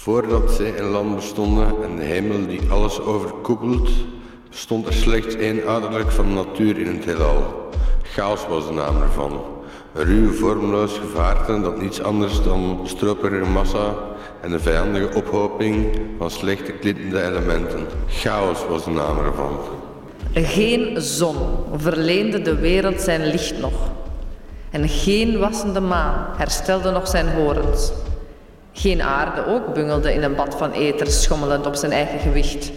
Voordat zij en land bestonden en de hemel die alles overkoepelt, bestond er slechts één uiterlijk van de natuur in het heelal. Chaos was de naam ervan. Ruw, vormloos gevaarte dat niets anders dan stroperige massa en een vijandige ophoping van slechte klittende elementen. Chaos was de naam ervan. Geen zon verleende de wereld zijn licht nog. En geen wassende maan herstelde nog zijn horens. Geen aarde ook bungelde in een bad van ether, schommelend op zijn eigen gewicht.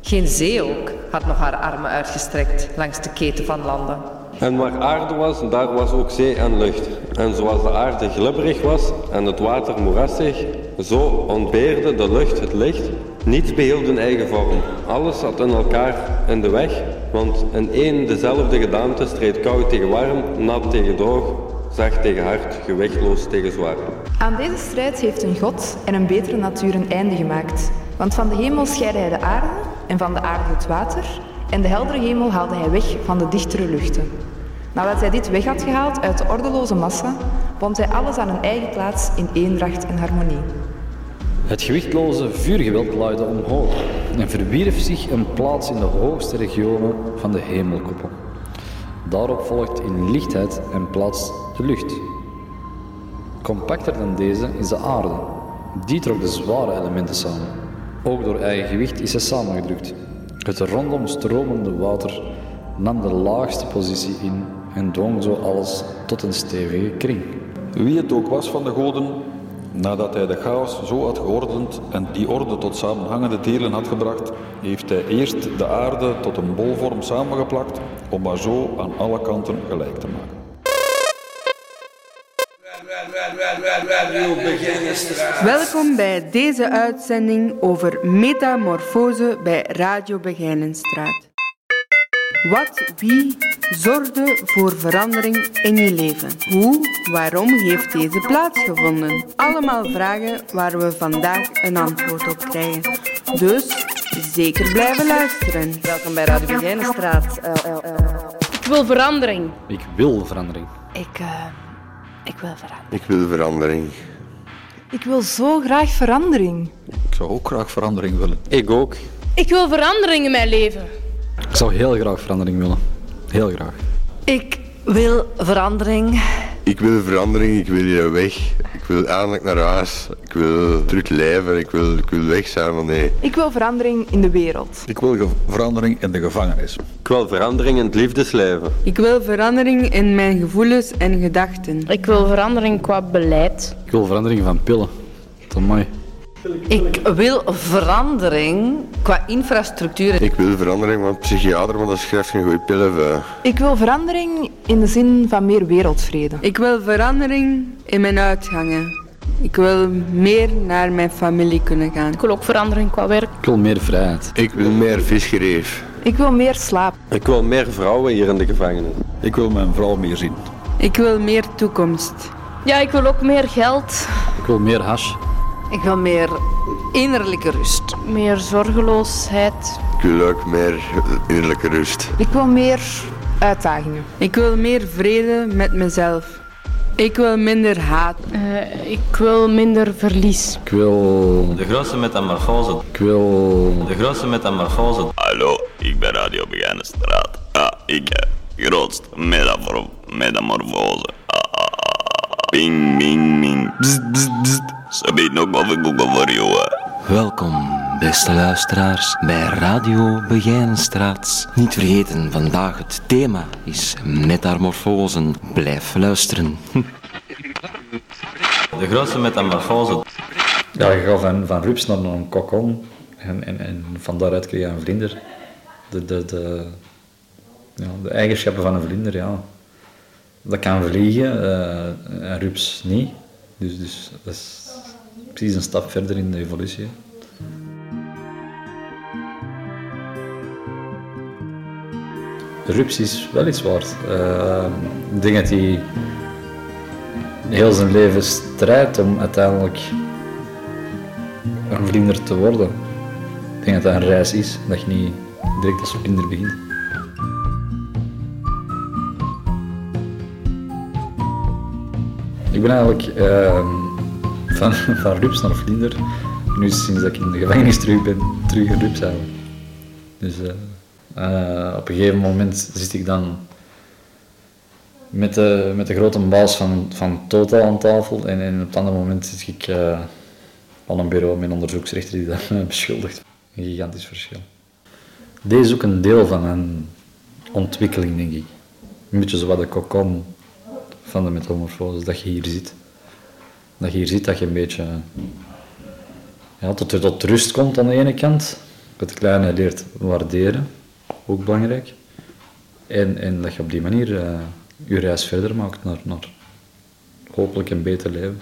Geen zee ook had nog haar armen uitgestrekt langs de keten van landen. En waar aarde was, daar was ook zee en lucht. En zoals de aarde glibberig was en het water moerassig, zo ontbeerde de lucht het licht. Niets behield een eigen vorm. Alles zat in elkaar in de weg, want in één dezelfde gedaante streed koud tegen warm, nat tegen droog, zacht tegen hard, gewichtloos tegen zwaar. Aan deze strijd heeft een God en een betere natuur een einde gemaakt. Want van de hemel scheidde hij de aarde en van de aarde het water, en de heldere hemel haalde hij weg van de dichtere luchten. Nadat hij dit weg had gehaald uit de ordeloze massa, bond hij alles aan een eigen plaats in eendracht en harmonie. Het gewichtloze vuurgeweld luidde omhoog en verwierf zich een plaats in de hoogste regionen van de hemelkoepel. Daarop volgt in lichtheid en plaats de lucht. Compacter dan deze is de aarde. Die trok de zware elementen samen. Ook door eigen gewicht is ze samengedrukt. Het rondom stromende water nam de laagste positie in en dwong zo alles tot een stevige kring. Wie het ook was van de goden, nadat hij de chaos zo had geordend en die orde tot samenhangende delen had gebracht, heeft hij eerst de aarde tot een bolvorm samengeplakt om haar zo aan alle kanten gelijk te maken. Welkom bij deze uitzending over metamorfose bij Radio Begijnenstraat. Wat, wie zorgde voor verandering in je leven? Hoe, waarom heeft deze plaatsgevonden? Allemaal vragen waar we vandaag een antwoord op krijgen. Dus zeker blijven luisteren. Welkom bij Radio Begijnenstraat. Ik wil verandering. Ik wil verandering. Ik, uh, ik wil verandering. Ik wil verandering. Ik wil zo graag verandering. Ik zou ook graag verandering willen. Ik ook. Ik wil verandering in mijn leven. Ik zou heel graag verandering willen. Heel graag. Ik wil verandering. Ik wil verandering, ik wil hier weg. Ik wil eindelijk naar huis. Ik wil terug leven. Ik wil, ik wil weg zijn van nee. Ik wil verandering in de wereld. Ik wil verandering in de gevangenis. Ik wil verandering in het liefdesleven. Ik wil verandering in mijn gevoelens en gedachten. Ik wil verandering qua beleid. Ik wil verandering van pillen. Dat is mooi. Ik wil verandering qua infrastructuur. Ik wil verandering, want psychiater, want dat schrijft geen goede pillen voor. Ik wil verandering in de zin van meer wereldvrede. Ik wil verandering in mijn uitgangen. Ik wil meer naar mijn familie kunnen gaan. Ik wil ook verandering qua werk. Ik wil meer vrijheid. Ik wil meer visgereef. Ik wil meer slaap. Ik wil meer vrouwen hier in de gevangenis. Ik wil mijn vrouw meer zien. Ik wil meer toekomst. Ja, ik wil ook meer geld. Ik wil meer hash. Ik wil meer innerlijke rust. Meer zorgeloosheid. Ik wil ook meer innerlijke rust. Ik wil meer uitdagingen. Ik wil meer vrede met mezelf. Ik wil minder haat. Eh, ik wil minder verlies. Ik wil... De grootste metamorfose. Ik wil... De grootste metamorfose. Hallo, ik ben Radio Begijnenstraat. Ah, ik heb grootst metafor metamorfose. Ah, ah, ah. Ping, Ze biedt nog wat ik ook voor jou. Welkom, beste luisteraars, bij Radio Begijnenstraat. Niet vergeten, vandaag het thema is metamorfosen. Blijf luisteren. De grootste metamorfose. Ja, je gaat van, van rups naar een kokon en, en, en van daaruit krijg je een vlinder. De, de, de, ja, de eigenschappen van een vlinder, ja. Dat kan vliegen, eh, een rups niet. Dus, dus dat is precies een stap verder in de evolutie. Rups is wel iets waard. Eh, ik denk dat hij heel zijn leven strijdt om uiteindelijk een vlinder te worden. Ik denk dat dat een reis is, dat je niet direct als vlinder begint. Ik ben eigenlijk ehm, van, van rups naar vlinder Nu sinds dat ik in de gevangenis terug ben, terug een rups. Dus eh, eh, op een gegeven moment zit ik dan met de, met de grote baas van, van Total aan tafel en, en op het andere moment zit ik uh, aan een bureau met een onderzoeksrechter die dat beschuldigt. Een gigantisch verschil. Deze is ook een deel van een ontwikkeling, denk ik. Een beetje zoals de kokon van de metamorfose, dat je hier zit. Dat je hier zit, dat je een beetje ja, tot tot rust komt aan de ene kant. Het kleine leert waarderen, ook belangrijk. En, en dat je op die manier uh, je reis verder maakt naar, naar hopelijk een beter leven.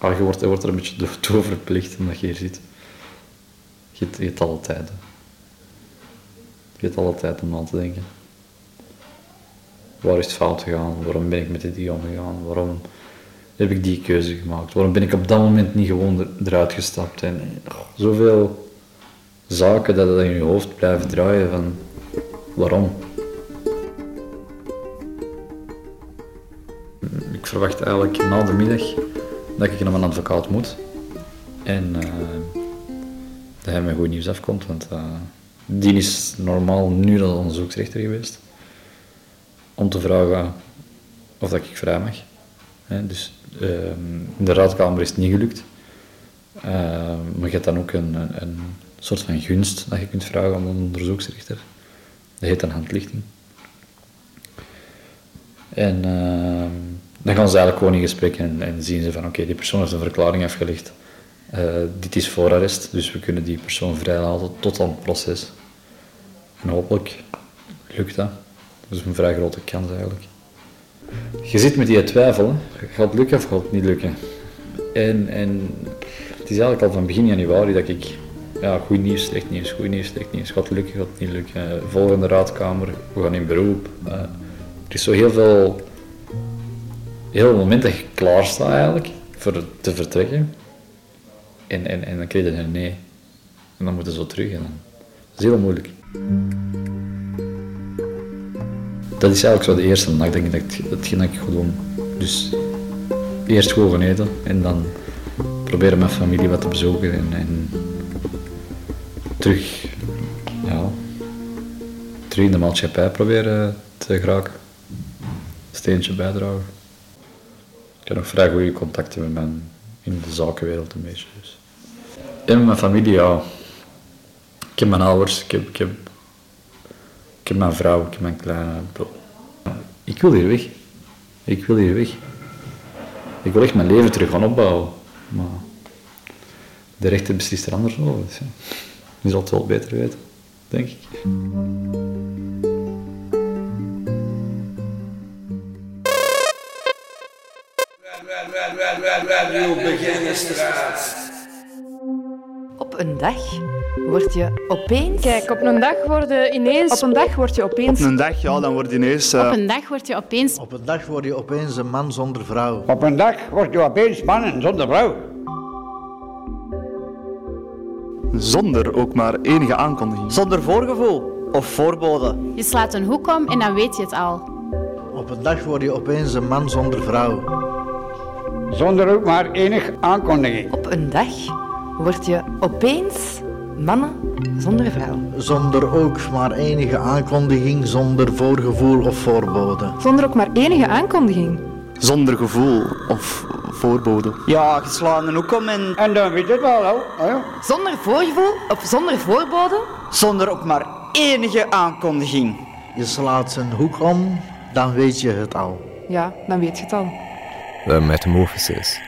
Maar je wordt, je wordt er een beetje toe verplicht omdat je hier zit. Je, je hebt alle tijd. Je hebt alle tijd om aan te denken. Waar is het fout gegaan? Waarom ben ik met dit omgegaan? Waarom heb ik die keuze gemaakt? Waarom ben ik op dat moment niet gewoon eruit gestapt? En oh, zoveel zaken dat in je hoofd blijven draaien van waarom? Ik verwacht eigenlijk na de middag dat ik naar mijn advocaat moet. En uh, dat hij met goed nieuws afkomt, want uh, die is normaal nu al onderzoeksrechter geweest. Om te vragen of dat ik vrij mag. dus uh, in de raadkamer is het niet gelukt. maar je hebt dan ook een, een, soort van gunst dat je kunt vragen aan een onderzoeksrechter. Dat heet een handlichting. En dan gaan ze eigenlijk gewoon in gesprek en, en zien ze van oké, die persoon heeft een verklaring afgelegd. Uh, dit is voorarrest, dus we kunnen die persoon vrijlaten tot aan het proces. En hopelijk lukt dat. Dat is een vrij grote kans eigenlijk. Je zit met die twijfel, gaat het lukken of gaat het niet lukken? En, en het is eigenlijk al van begin januari dat ik, ja, goed nieuws, slecht nieuws, goed nieuws, slecht nieuws, gaat het lukken, gaat het niet lukken? Volgende raadkamer, we gaan in beroep. Uh, er is zo heel veel heel het moment dat je klaar staat eigenlijk voor te vertrekken. En, en, en dan krijg je een nee. En dan moeten ze zo terug. En dan. Dat is heel moeilijk. Dat is eigenlijk zo de eerste nacht denk ik, dat ik, hetgeen dat ik goed doen. Dus eerst gewoon gaan eten en dan proberen mijn familie wat te bezoeken en, en terug, ja, in de maatschappij proberen te geraken. Steentje bijdragen. Ik heb nog vrij goede contacten met mijn, in de zakenwereld een beetje. Dus. En mijn familie, ja. Ik heb mijn ouders, ik heb, ik heb, ik heb mijn vrouw, ik heb mijn kleine bro. Ik wil hier weg. Ik wil hier weg. Ik wil echt mijn leven terug gaan opbouwen. Maar de rechter beslist er anders over. Dus ja. Je zal het wel beter weten, denk ik. Op een dag word je opeens... Kijk, op een dag word je ineens... Op een dag word je opeens... Op een dag, ja, dan word je ineens... Uh... Op een dag word je opeens... Op een dag word je opeens een man zonder vrouw. Op een dag word je opeens man en zonder vrouw. Zonder ook maar enige aankondiging. Zonder voorgevoel of voorbode. Je slaat een hoek om en dan weet je het al. Op een dag word je opeens een man zonder vrouw. Zonder ook maar enige aankondiging. Op een dag word je opeens mannen zonder vrouw. Zonder ook maar enige aankondiging, zonder voorgevoel of voorbode. Zonder ook maar enige aankondiging. Zonder gevoel of voorbode. Ja, geslaan een hoek om en... En dan weet je het wel, hè? Ja. Zonder voorgevoel of zonder voorbode? Zonder ook maar enige aankondiging. Je slaat een hoek om, dan weet je het al. Ja, dan weet je het al. The Metamorphosis.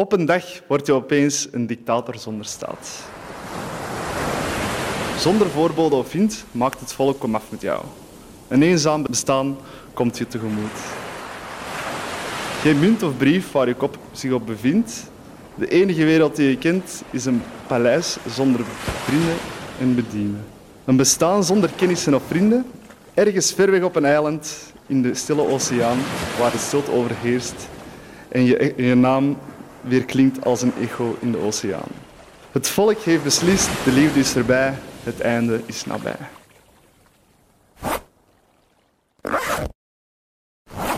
Op een dag word je opeens een dictator zonder staat. Zonder voorbode of hint maakt het volk om af met jou. Een eenzaam bestaan komt je tegemoet. Geen munt of brief waar je kop zich op bevindt. De enige wereld die je kent is een paleis zonder vrienden en bedienen. Een bestaan zonder kennissen of vrienden. Ergens ver weg op een eiland in de stille oceaan waar de stilte overheerst en je, je naam weer klinkt als een echo in de oceaan. Het volk heeft beslist, de liefde is erbij, het einde is nabij.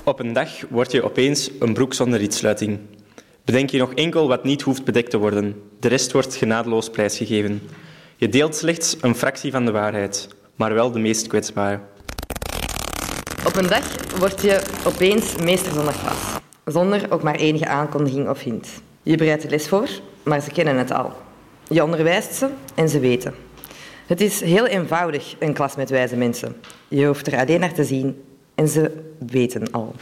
Op een dag word je opeens een broek zonder rietsluiting. Bedenk je nog enkel wat niet hoeft bedekt te worden. De rest wordt genadeloos prijsgegeven. Je deelt slechts een fractie van de waarheid, maar wel de meest kwetsbare. Op een dag word je opeens meester zonder klas, zonder ook maar enige aankondiging of hint. Je bereidt de les voor, maar ze kennen het al. Je onderwijst ze en ze weten. Het is heel eenvoudig, een klas met wijze mensen. Je hoeft er alleen naar te zien en ze weten al.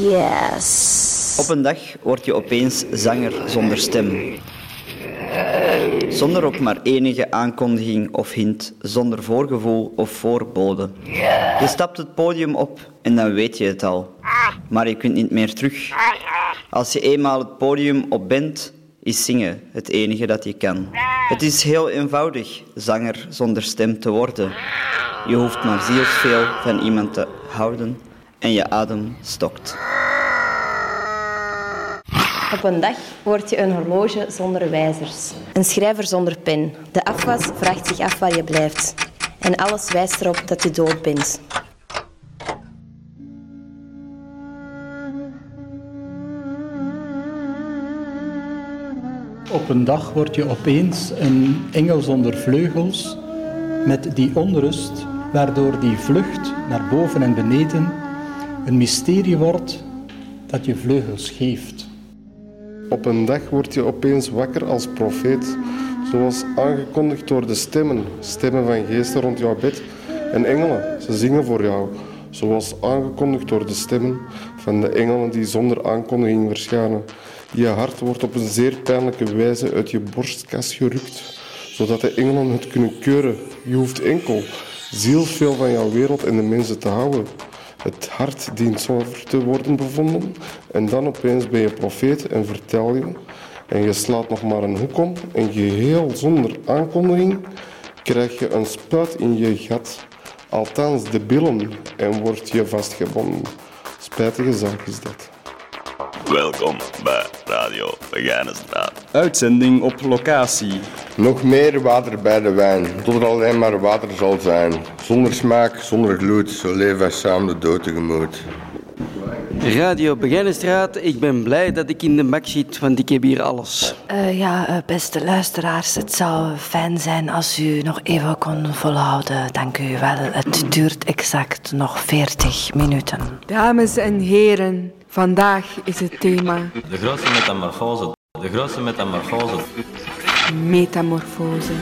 Yes. Op een dag word je opeens zanger zonder stem. Zonder ook maar enige aankondiging of hint, zonder voorgevoel of voorbode. Je stapt het podium op en dan weet je het al. Maar je kunt niet meer terug. Als je eenmaal het podium op bent, is zingen het enige dat je kan. Het is heel eenvoudig zanger zonder stem te worden. Je hoeft maar zielsveel van iemand te houden en je adem stokt. Op een dag word je een horloge zonder wijzers. Een schrijver zonder pen. De afwas vraagt zich af waar je blijft. En alles wijst erop dat je dood bent. Op een dag word je opeens een engel zonder vleugels met die onrust waardoor die vlucht naar boven en beneden een mysterie wordt dat je vleugels geeft. Op een dag word je opeens wakker als profeet, zoals aangekondigd door de stemmen, stemmen van geesten rond jouw bed en engelen. Ze zingen voor jou, zoals aangekondigd door de stemmen van de engelen die zonder aankondiging verschijnen. Je hart wordt op een zeer pijnlijke wijze uit je borstkas gerukt, zodat de engelen het kunnen keuren. Je hoeft enkel zielsveel van jouw wereld en de mensen te houden. Het hart dient zuiver te worden bevonden. En dan opeens ben je profeet en vertel je. En je slaat nog maar een hoek om. En geheel zonder aankondiging krijg je een spuit in je gat. Althans de billen. En word je vastgebonden. Spijtige zaak is dat. Welkom bij Radio Begijnenstraat. Uitzending op locatie. Nog meer water bij de wijn, tot er alleen maar water zal zijn. Zonder smaak, zonder gloed, zo leven wij samen de dood tegemoet. Radio Begijnenstraat, ik ben blij dat ik in de bak zit, want ik heb hier alles. Uh, ja, uh, beste luisteraars, het zou fijn zijn als u nog even kon volhouden. Dank u wel. Het duurt exact nog 40 minuten. Dames en heren, vandaag is het thema... De grootste metamorfose. De grootste metamorfose. Metamorfose.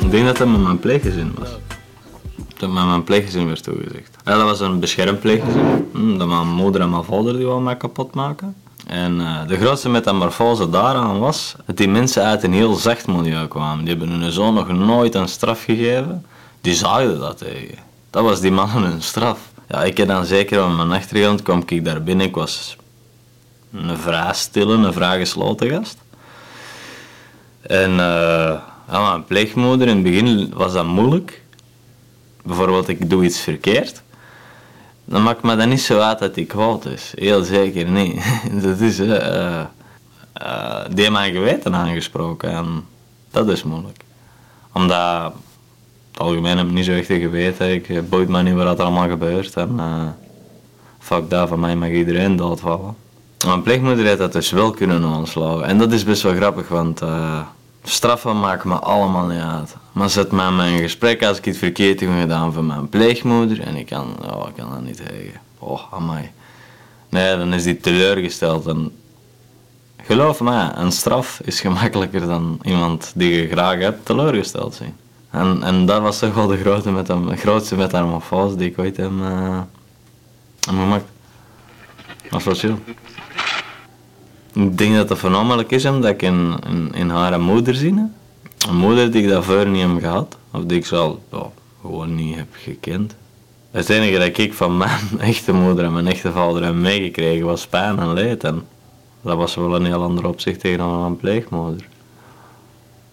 Ik denk dat dat met mijn pleeggezin was. Dat met mijn pleeggezin werd toegezegd. Ja, dat was een beschermd pleeggezin. Hm, Dat mijn moeder en mijn vader die wou mij kapot maken. En eh, de grootste metamorfose daaraan was dat die mensen uit een heel zacht milieu kwamen. Die hebben hun zoon nog nooit een straf gegeven. Die zeiden dat tegen. Dat was die mannen hun straf. Ja, ik heb dan zeker aan mijn achtergrond kwam ik daar binnen. Ik was een vrij stille, een vrij gesloten gast. En eh, ja, mijn pleegmoeder, in het begin was dat moeilijk. Bijvoorbeeld, ik doe iets verkeerd. Dan maakt me dat niet zo uit dat ik kwaad is. Heel zeker niet. dat is, eh, eh, die mijn geweten aangesproken en dat is moeilijk. Omdat, het algemeen heb ik niet zo echt geweten. Ik boeit me niet wat er allemaal gebeurt. En eh fuck dat, van mij mag iedereen doodvallen. Mijn pleegmoeder heeft dat dus wel kunnen aanslaan. En dat is best wel grappig, want straffen maken me allemaal niet uit. Maar zet mij in een gesprek als ik iets verkeerd heb gedaan van mijn pleegmoeder en ik kan, oh, ik kan dat niet tegen. Oh, amai. Nee, dan is die teleurgesteld. En geloof mij, een straf is gemakkelijker dan iemand die je graag hebt teleurgesteld zien. En, en dat was toch wel de, grote met de grootste metamorfose die ik ooit heb, eh, heb gemaakt. Dat was chill. Ik denk dat dat voornamelijk is omdat ik in, in, haar moeder zie. Een moeder die ik daarvoor niet heb gehad. Of die ik ja, gewoon niet heb gekend. Het enige dat ik van mijn echte moeder en mijn echte vader heb meegekregen was pijn en leed. En dat was wel een heel ander opzicht tegenover mijn pleegmoeder.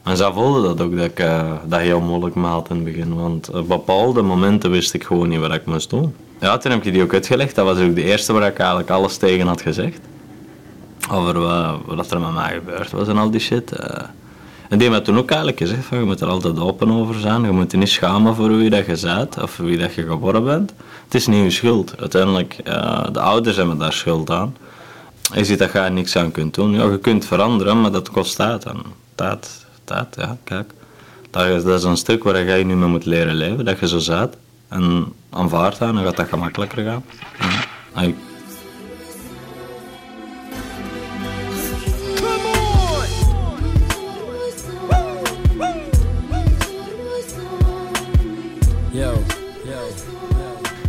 En zij voelde dat ook, dat ik eh, dat heel moeilijk had in het begin. Want op bepaalde momenten wist ik gewoon niet wat ik moest doen. Ja, toen heb ik die ook uitgelegd. Dat was ook de eerste waar ik eigenlijk alles tegen had gezegd. Over wat, er met mij gebeurd was en al die shit. eh. En die heeft toen ook eigenlijk gezegd van je moet er altijd open over zijn. Je moet je niet schamen voor wie dat je bent of wie dat je geworden bent. Het is niet je schuld. Uiteindelijk, uh, de ouders hebben daar schuld aan. Je ziet dat je niks aan kunt doen. Je kunt veranderen, maar dat kost tijd. En tijd, tijd, ja, kijk. Dat is, dat een stuk waar je nu mee moet leren leven. Dat je zo zat en aanvaardt dat, dan gaat dat gemakkelijker gaan.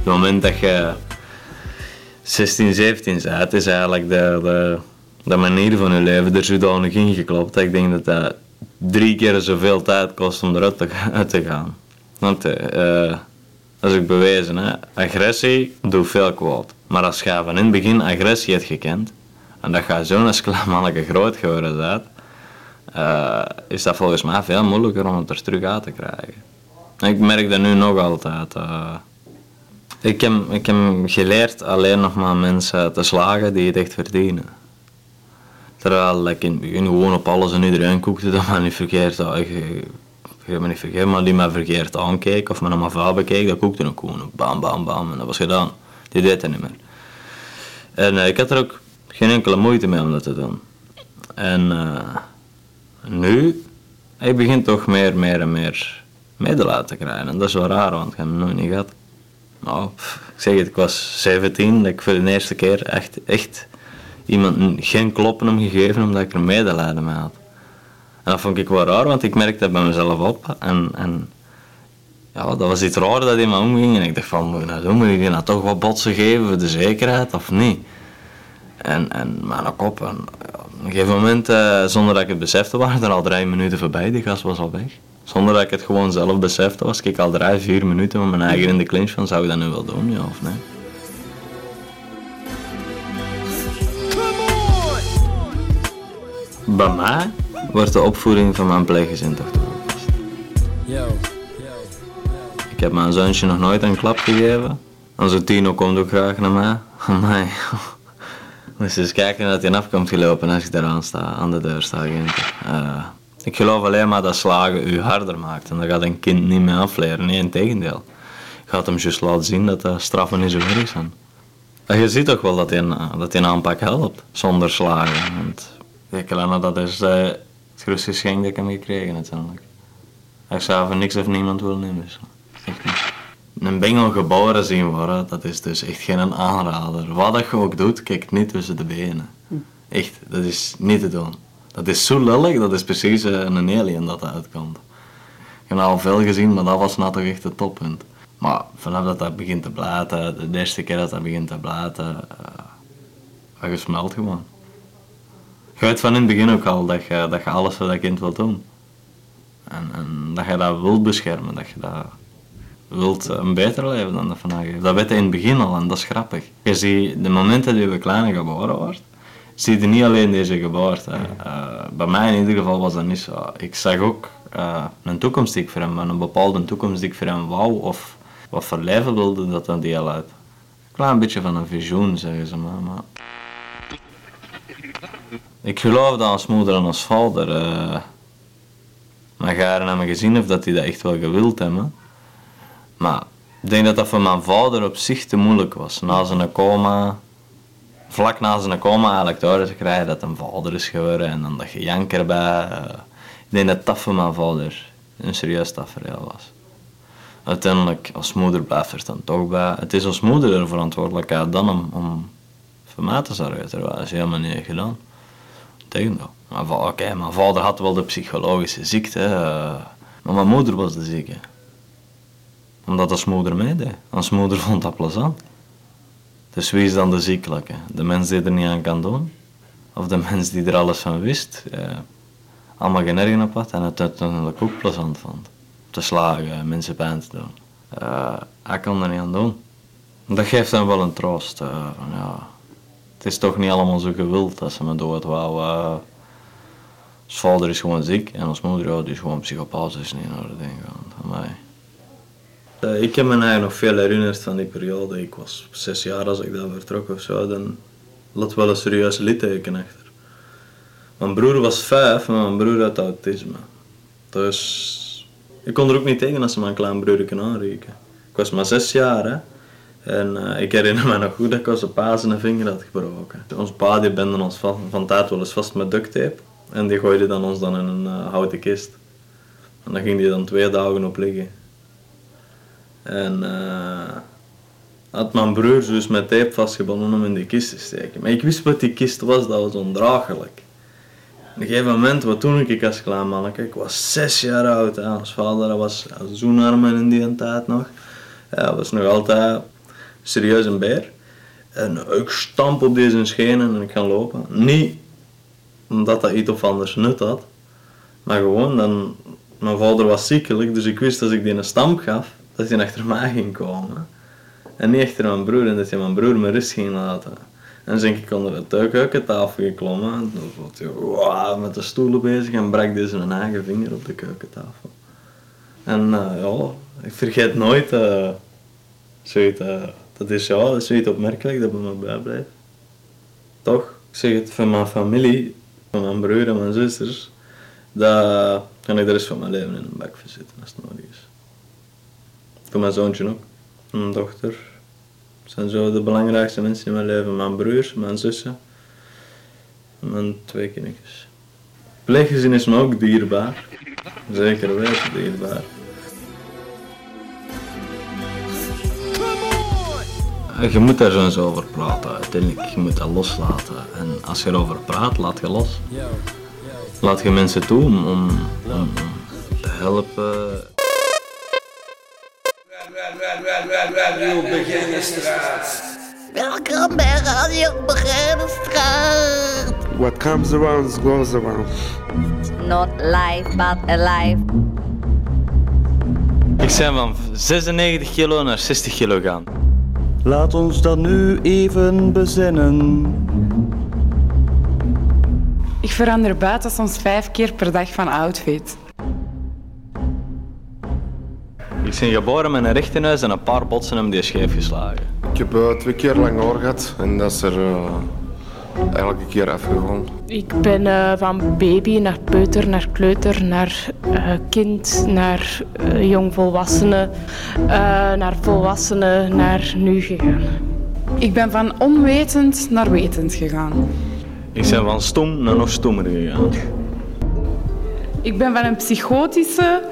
Het moment dat je 16, 17 bent, is eigenlijk de, de, de manier van je leven er zodanig ingeklopt dat ik denk dat dat drie keer zoveel tijd kost om eruit te, uit te gaan. Want uh, dat is bewezen, hè. agressie doet veel kwaad. Maar als je van in het begin agressie hebt gekend, en dat gaat zo'n als manneke groot geworden bent, uh, is dat volgens mij veel moeilijker om het er terug uit te krijgen. Ik merk dat nu nog altijd. Ik heb, ik heb geleerd alleen nog maar mensen te slagen die het echt verdienen. Terwijl ik in het begin gewoon op alles en iedereen koekte dat maar niet verkeerd. Ik, ik me niet verkeerd, maar die me verkeerd aankeek of me naar mijn vader bekeek, dat koekte ook gewoon. Bam, bam, bam. En dat was gedaan. Die deed het niet meer. En uh, ik had er ook geen enkele moeite mee om dat te doen. En uh, nu, ik begin toch meer, meer en meer medelijden te krijgen. En dat is wel raar, want ik heb het nooit niet gehad. Nou, ik zeg het, ik was 17, dat ik voor de eerste keer echt, echt iemand geen kloppen hem gegeven omdat ik er medelijden mee had. En dat vond ik wel raar, want ik merkte dat bij mezelf op. En, en ja, dat was iets raar dat in me omging. En ik dacht van, moet ik nou doen? Moet die nou toch wat botsen geven voor de zekerheid of niet? En, en mijn kop, en, op een gegeven moment, uh, zonder dat ik het besefte, waren er al drie minuten voorbij. Die gas was al weg. Zonder dat ik het gewoon zelf besefte, was ik al drie, vier minuten met mijn eigen in de clinch van, zou ik dat nu wel doen, ja of nee? Bij mij wordt de opvoeding van mijn pleeggezin toch. Ik heb mijn zoontje nog nooit een klap gegeven. Onze Tino komt ook graag naar mij. Amai. Moest eens kijken dat hij afkomt gelopen als ik daar aan sta, aan de deur sta. Uh, ik geloof alleen maar dat slagen u harder maakt. En dat gaat een kind niet meer afleren. Nee, in tegendeel. Je gaat hem juist laten zien dat de straffen niet zo erg zijn. En je ziet toch wel dat een, dat aanpak helpt, zonder slagen. Want, ik dat is uh, het grootste geschenk dat ik heb gekregen uiteindelijk. Ik zou van niks of niemand willen nemen. Dus echt niet. Een bengel geboren zien worden, dat is dus echt geen aanrader. Wat dat je ook doet, kijk niet tussen de benen. Echt, dat is niet te doen. Dat is zo lullig, dat is precies uh, een alien dat uitkomt. Ik heb al veel gezien, maar dat was nou toch echt het toppunt. Maar vanaf dat dat begint te blaten, de eerste keer dat dat begint te blaten, uh, je smelt gewoon. Je weet van in het begin ook al dat je, dat je alles voor dat kind wilt doen. En, en dat je dat wilt beschermen, dat je dat wilt een beter leven dan dat vandaag heeft. Dat weet je in het begin al en dat is grappig. Je ziet de momenten dat je kleine geboren wordt, zie je niet alleen deze geboorte. Uh, bij mij in ieder geval was dat niet zo. Ik zag ook uh, een toekomst die ik voor hem, een bepaalde toekomst die ik voor hem wou, of wat voor leven wilde dat dan deel uit. Een klein beetje van een visioen, zeggen ze maar. Ik geloofde als moeder en als vader. Uh, mijn garen hebben gezien of dat die dat echt wel gewild hebben. Maar ik denk dat dat voor mijn vader op zich te moeilijk was. Na zijn coma vlak na zijn coma eigenlijk te krijgen dat een vader is geworden en dan dat gejank erbij. Uh, ik denk dat dat voor mijn vader een serieus tafereel was. Uiteindelijk, als moeder blijft er dan toch bij. Het is als moeder er verantwoordelijkheid dan om, om voor mij te zorgen, dat is helemaal niet gedaan. Tegendeel. Oké, okay, mijn vader had wel de psychologische ziekte, uh, maar mijn moeder was de zieke. Omdat als moeder meedeed. Als moeder vond dat plezant. Dus wie is dan de ziekelijke? De mens die er niet aan kan doen? Of de mens die er alles van wist? Ja, allemaal geen ergen op had en het uiteindelijk ook plezant vond. Te slagen, mensen pijn te doen. Uh, hij kon er niet aan doen. Dat geeft hem wel een troost. Uh, van, ja, het is toch niet allemaal zo gewild als ze me dood wou. Uh, ons vader is gewoon ziek en ons moeder is gewoon psychopaat, is niet naar de ding van mij. Uh, ik heb me eigenlijk nog veel herinnerd van die periode. Ik was zes jaar als ik daar vertrok of zo. Dan wel een serieus litteken achter. Mijn broer was vijf, maar mijn broer had autisme. Dus ik kon er ook niet tegen als ze mijn klein broertje aanreken. Ik was maar zes jaar hè. En eh, ik herinner me nog goed dat ik een pa zijn vinger had gebroken. Ons pa die bende ons van, van tijd wel eens vast met duct tape. En die gooide dan ons dan in een eh, houten kist. En dan ging die dan twee dagen op liggen. En eh, had mijn broer dus met tape vastgebonden om in die kist te steken. Maar ik wist wat die kist was, dat was ondraaglijk. Op een gegeven moment, wat toen ik als klein manneke, ik was zes jaar oud. Hè. Ons vader was zo'n armen in die tijd nog. Hij was nog altijd serieus een beer. En ik stamp op deze schenen en ik ga lopen. Niet omdat dat iets of anders nut had, maar gewoon dan, mijn vader was ziekelijk, dus ik wist als ik die een stamp gaf, dat hij achter mij ging komen. En niet achter mijn broer, en dat hij mijn broer me rust ging laten. En ben ik onder de keukentafel geklommen. En dan was hij wow, met de stoelen bezig en brak dus zijn eigen vinger op de keukentafel. En uh, ja, ik vergeet nooit uh, zoiets, uh, dat is ja, dat is zoiets opmerkelijk dat bij me bijblijft. Toch? Ik zeg het van mijn familie, van mijn broer en mijn zusters, dat kan ik de rest van mijn leven in een bak verzitten als het nodig is. Voor mijn zoontje ook, mijn dochter. Dat zijn zo de belangrijkste mensen in mijn leven. Mijn broers, mijn zussen en mijn twee kindjes. Pleeggezin is me ook dierbaar. Zeker weten dierbaar. Je moet daar zo eens over praten. Uiteindelijk, je moet dat loslaten. En als je erover praat, laat je los. Laat je mensen toe om, om, om te helpen. Radio Beginnenstraat. Welkom bij Radio Beginnenstraat. What comes around goes around. Not live, but alive. Ik ben van 96 kilo naar 60 kilo gaan. Laat ons dan nu even bezinnen. Ik verander buiten soms vijf keer per dag van outfit. Ik ben geboren met een rechte neus en een paar botsen hem die scheef geslagen. Ik heb uh, twee keer lang oor gehad en dat is er uh, elke keer afgegaan. Ik ben uh, van baby naar peuter, naar kleuter, naar kind, naar jongvolwassene, naar volwassene, naar nu gegaan. Ik ben van onwetend naar wetend gegaan. Ik ben van stom naar nog stommer gegaan. Ik ben van een psychotische,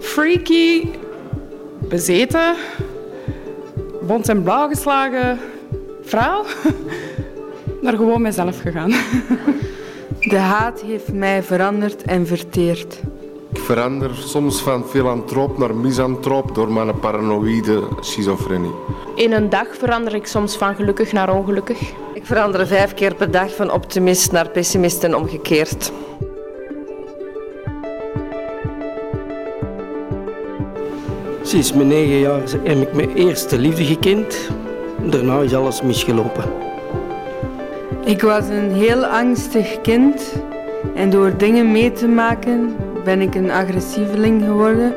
freaky, bezeten, bont en blauw geslagen vrouw naar gewoon mezelf gegaan. De haat heeft mij veranderd en verteerd. Ik verander soms van filantroop naar misantroop door mijn paranoïde schizofrenie. In een dag verander ik soms van gelukkig naar ongelukkig. Ik verander vijf keer per dag van optimist naar pessimist en omgekeerd. Sinds mijn negen jaar heb ik mijn eerste liefde gekend. Daarna is alles misgelopen. Ik was een heel angstig kind en door dingen mee te maken ben ik een agressieveling geworden.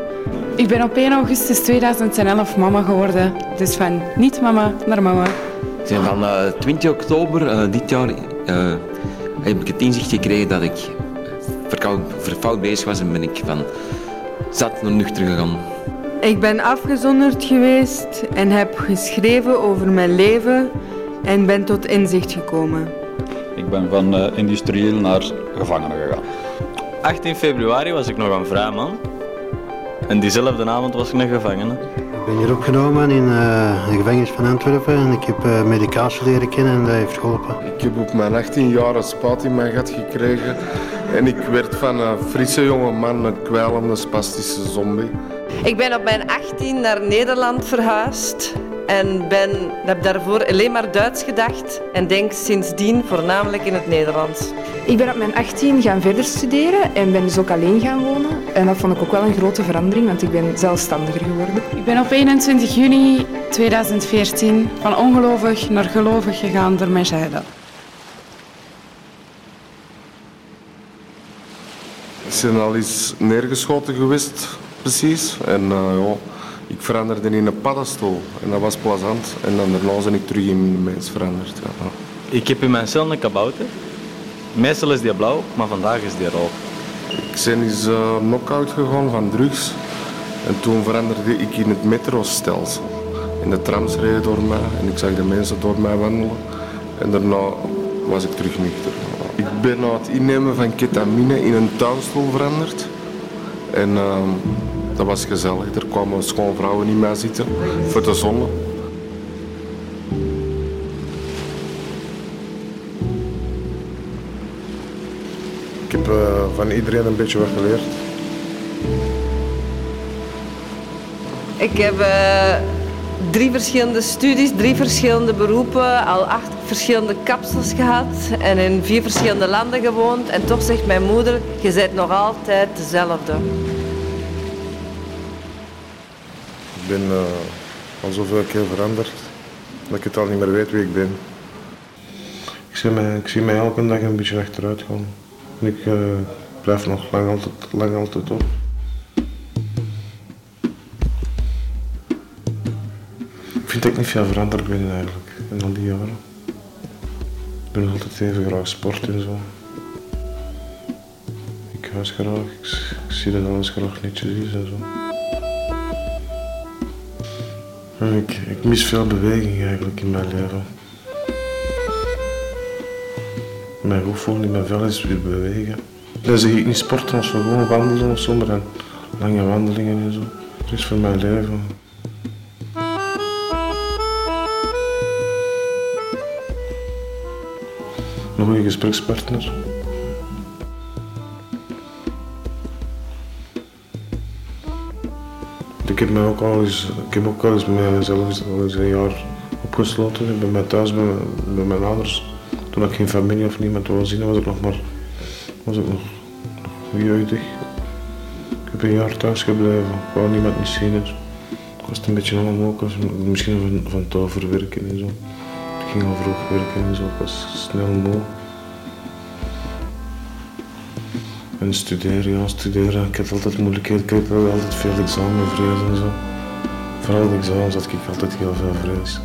Ik ben op 1 augustus 2011 mama geworden. Dus van niet mama naar mama. Van uh, 20 oktober uh, dit jaar uh, heb ik het inzicht gekregen dat ik verfout bezig was en ben ik van zat naar nuchter gegaan. Ik ben afgezonderd geweest en heb geschreven over mijn leven en ben tot inzicht gekomen. Ik ben van uh, industrieel naar gevangenen gegaan. 18 februari was ik nog een vrij man. En diezelfde avond was ik een gevangene. Ik ben hier opgenomen in uh, de gevangenis van Antwerpen en ik heb uh, medicatie leren kennen en dat heeft geholpen. Ik heb op mijn 18 jaar een spat in mijn gat gekregen en ik werd van een frisse jonge man een kwijlende spastische zombie. Ik ben op mijn 18 naar Nederland verhuisd en ben, heb daarvoor alleen maar Duits gedacht en denk sindsdien voornamelijk in het Nederlands. Ik ben op mijn 18 gaan verder studeren en ben dus ook alleen gaan wonen. En dat vond ik ook wel een grote verandering, want ik ben zelfstandiger geworden. Ik ben op 21 juni 2014 van ongelovig naar gelovig gegaan door mijn scheiden. Ik ben al eens neergeschoten geweest, precies. En uh, ja, ik veranderde in een paddenstoel. En dat was plezant. En dan daarna ben ik terug in een mens veranderd. Ja. Ik heb in mijn cel een kabouter. Meestal is die blauw, maar vandaag is die rood. Ik ben eens uh, knock-out gegaan van drugs. En toen veranderde ik in het metrostelsel. En de trams reden door mij en ik zag de mensen door mij wandelen. En daarna was ik terug nuchter. Ik ben na het innemen van ketamine in een tuinstoel veranderd. En uh, dat was gezellig. Er kwamen schoonvrouwen in mij zitten voor de zonne. Ik heb uh, van iedereen een beetje wat geleerd. Ik heb uh, drie verschillende studies, drie verschillende beroepen, al acht verschillende kapsels gehad en in vier verschillende landen gewoond. En toch zegt mijn moeder, je bent nog altijd dezelfde. Ik ben uh, al zoveel keer veranderd dat ik het al niet meer weet wie ik ben. Ik zie mij, ik zie mij elke dag een beetje achteruit gaan. En ik uh, blijf nog lang altijd, lang altijd op. Ik vind dat ik niet veel veranderd ben eigenlijk in al die jaren. Ik nog altijd even graag sport en zo. Ik huis graag, ik, zie dat alles graag netjes is en zo. En ik, mis veel beweging eigenlijk in mijn leven. Mijn gevoel in mijn vel is weer bewegen. Dan zeg ik niet sporten of zo, gewoon wandelen of zo, dan lange wandelingen en zo. Dat is voor mijn leven. Een goede gesprekspartner. Ik heb, me ook al eens, ik heb ook al eens mezelf al eens een jaar opgesloten bij mij thuis, bij, mijn ouders. Toen ik geen familie of niemand wou zien, was ik nog maar was ik nog, jeugdig. Ik heb een jaar thuis gebleven, ik wou niemand niet zien. Dus ik was een beetje allemaal ook, misschien van, van te overwerken en zo. Ging al vroeg werken en zo, ik was snel moe. En studeren, ja, studeren. Ik had altijd moeilijkheden, ik had altijd veel examenvrees en zo. Vooral de examens had ik altijd heel veel vrees.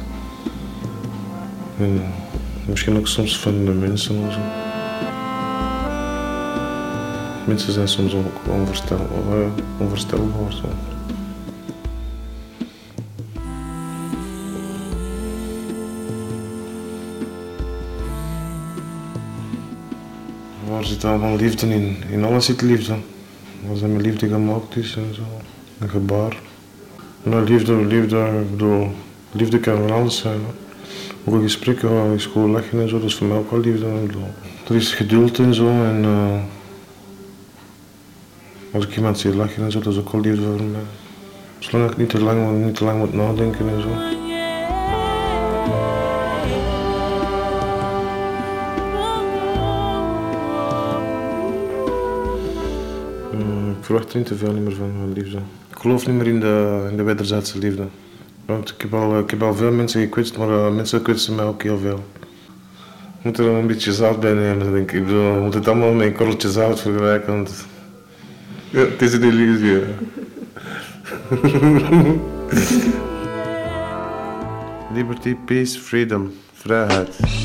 En misschien ook soms van de mensen en zo. Mensen zijn soms ook onvoorstelbaar. onvoorstelbaar. Zit allemaal liefde in? In alles zit liefde. Als er met liefde gemaakt is en zo. Een gebaar. Nou, liefde, liefde, bedoel, liefde kan van alles zijn. Ook een gesprek, is gewoon lachen en zo, dat is voor mij ook al liefde. Bedoel, er is geduld en zo. En, uh, als ik iemand zie lachen en zo, dat is ook al liefde voor mij. Zolang ik niet te lang, niet te lang moet nadenken en zo. Verwacht er niet te veel meer van, van liefde. Ik geloof niet meer in de, in de wederzijdse liefde. Want ik heb, al, ik heb al veel mensen gekwetst, maar uh, mensen kwetsen mij ook heel veel. Je moet er een beetje zout bij nemen, denk ik. Ik bedoel, moet het allemaal met een korreltje zout vergelijken. Want... Het is een illusie. Liberty, peace, freedom. Vrijheid.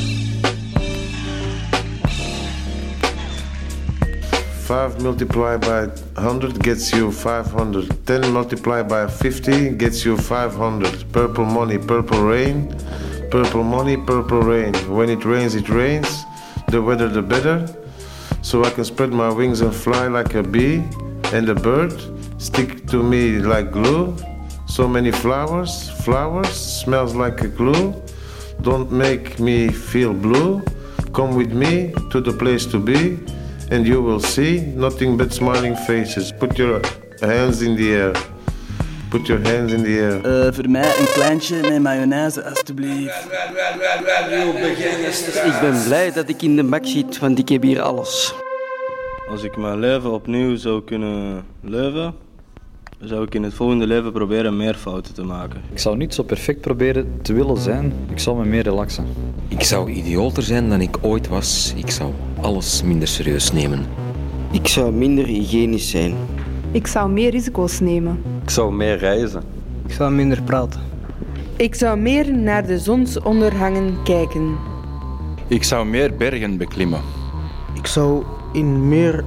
5 multiplied by 100 gets you 500. 10 multiplied by 50 gets you 500. Purple money, purple rain. Purple money, purple rain. When it rains, it rains. The weather, the better. So I can spread my wings and fly like a bee. And a bird stick to me like glue. So many flowers, flowers smells like a glue. Don't make me feel blue. Come with me to the place to be and you will see nothing but smiling faces. Put your hands in the air. Put your hands in the air. Uh, voor mij een kleintje met mayonaise, alstublieft. Ik ben blij dat ik in de bak zit, want ik heb hier alles. Als ik mijn leven opnieuw zou kunnen leven, zou ik in het volgende leven proberen meer fouten te maken. Ik zou niet zo perfect proberen te willen zijn. Ik zou me meer relaxen. Ik zou idioter zijn dan ik ooit was. Ik zou alles minder serieus nemen. Ik zou minder hygiënisch zijn. Ik zou meer risico's nemen. Ik zou meer reizen. Ik zou minder praten. Ik zou meer naar de zonsondergangen kijken. Ik zou meer bergen beklimmen. Ik zou in meer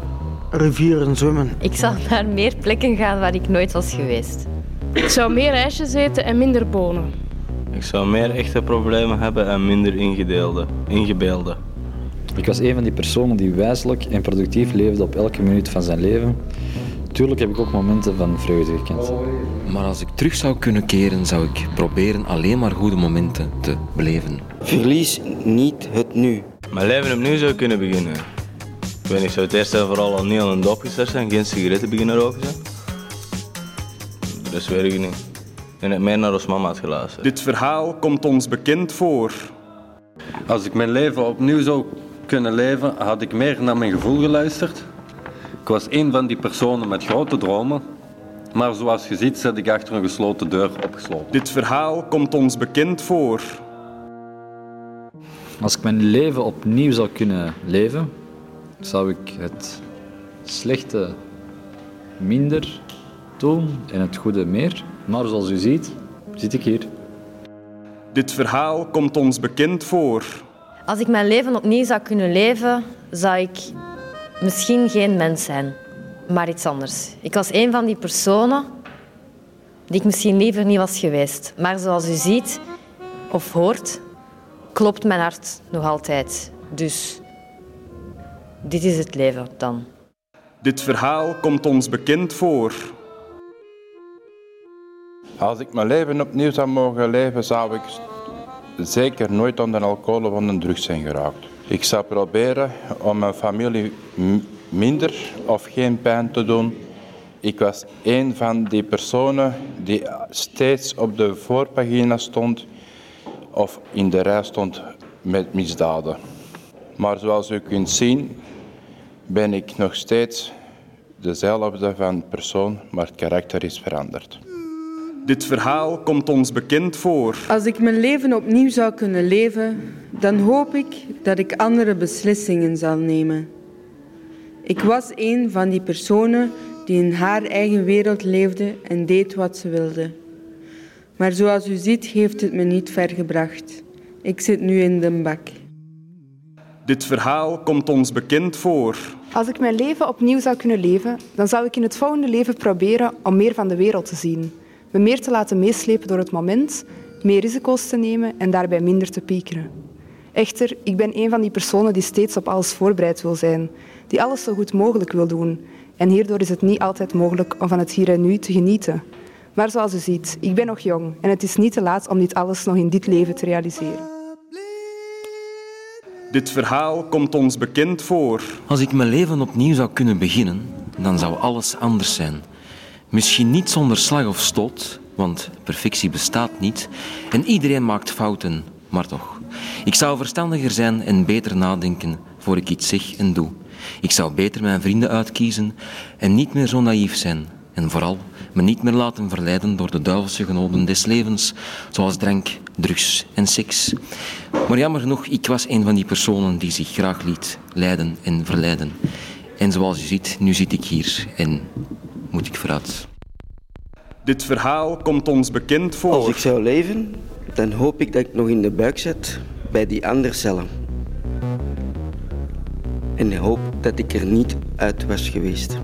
rivieren zwemmen. Ik zal naar meer plekken gaan waar ik nooit was geweest. Ik zou meer ijsjes eten en minder bonen. Ik zou meer echte problemen hebben en minder ingedeelde, ingebeelde. Ik was een van die personen die wijselijk en productief leefde op elke minuut van zijn leven. Tuurlijk heb ik ook momenten van vreugde gekend. Maar als ik terug zou kunnen keren, zou ik proberen alleen maar goede momenten te beleven. Verlies niet het nu. Mijn leven opnieuw zou kunnen beginnen. Ik weet niet, ik zou het eerst en vooral al niet aan een dop gestart zijn, geen sigaretten beginnen roken zijn. Dat weet ik niet. En het meer naar ons mama had geluisterd. Dit verhaal komt ons bekend voor. Als ik mijn leven opnieuw zou kunnen leven, had ik meer naar mijn gevoel geluisterd. Ik was een van die personen met grote dromen. Maar zoals je ziet, zit ik achter een gesloten deur opgesloten. Dit verhaal komt ons bekend voor. Als ik mijn leven opnieuw zou kunnen leven, zou ik het slechte minder doen en het goede meer. Maar zoals u ziet, zit ik hier. Dit verhaal komt ons bekend voor. Als ik mijn leven opnieuw zou kunnen leven, zou ik misschien geen mens zijn, maar iets anders. Ik was een van die personen die ik misschien liever niet was geweest. Maar zoals u ziet of hoort, klopt mijn hart nog altijd. Dus dit is het leven dan. Dit verhaal komt ons bekend voor. Als ik mijn leven opnieuw zou mogen leven, zou ik zeker nooit aan de alcohol of aan de drugs zijn geraakt. Ik zou proberen om mijn familie minder of geen pijn te doen. Ik was een van die personen die steeds op de voorpagina stond of in de rij stond met misdaden. Maar zoals u kunt zien, ben ik nog steeds dezelfde van persoon, maar het karakter is veranderd. Dit verhaal komt ons bekend voor. Als ik mijn leven opnieuw zou kunnen leven, dan hoop ik dat ik andere beslissingen zal nemen. Ik was een van die personen die in haar eigen wereld leefde en deed wat ze wilde. Maar zoals u ziet, heeft het me niet ver gebracht. Ik zit nu in de bak. Dit verhaal komt ons bekend voor. Als ik mijn leven opnieuw zou kunnen leven, dan zou ik in het volgende leven proberen om meer van de wereld te zien. Me meer te laten meeslepen door het moment, meer risico's te nemen en daarbij minder te piekeren. Echter, ik ben een van die personen die steeds op alles voorbereid wil zijn, die alles zo goed mogelijk wil doen. En hierdoor is het niet altijd mogelijk om van het hier en nu te genieten. Maar zoals u ziet, ik ben nog jong en het is niet te laat om dit alles nog in dit leven te realiseren. Dit verhaal komt ons bekend voor. Als ik mijn leven opnieuw zou kunnen beginnen, dan zou alles anders zijn. Misschien niet zonder slag of stoot, want perfectie bestaat niet en iedereen maakt fouten, maar toch. Ik zou verstandiger zijn en beter nadenken voor ik iets zeg en doe. Ik zou beter mijn vrienden uitkiezen en niet meer zo naïef zijn. En vooral me niet meer laten verleiden door de duivelse genoten des levens, zoals drank, drugs en seks. Maar jammer genoeg, ik was een van die personen die zich graag liet leiden en verleiden. En zoals u ziet, nu zit ik hier en moet ik vooruit. Dit verhaal komt ons bekend voor. Als ik zou leven, dan hoop ik dat ik nog in de buik zit bij die andere cellen. En hoop dat ik er niet uit was geweest.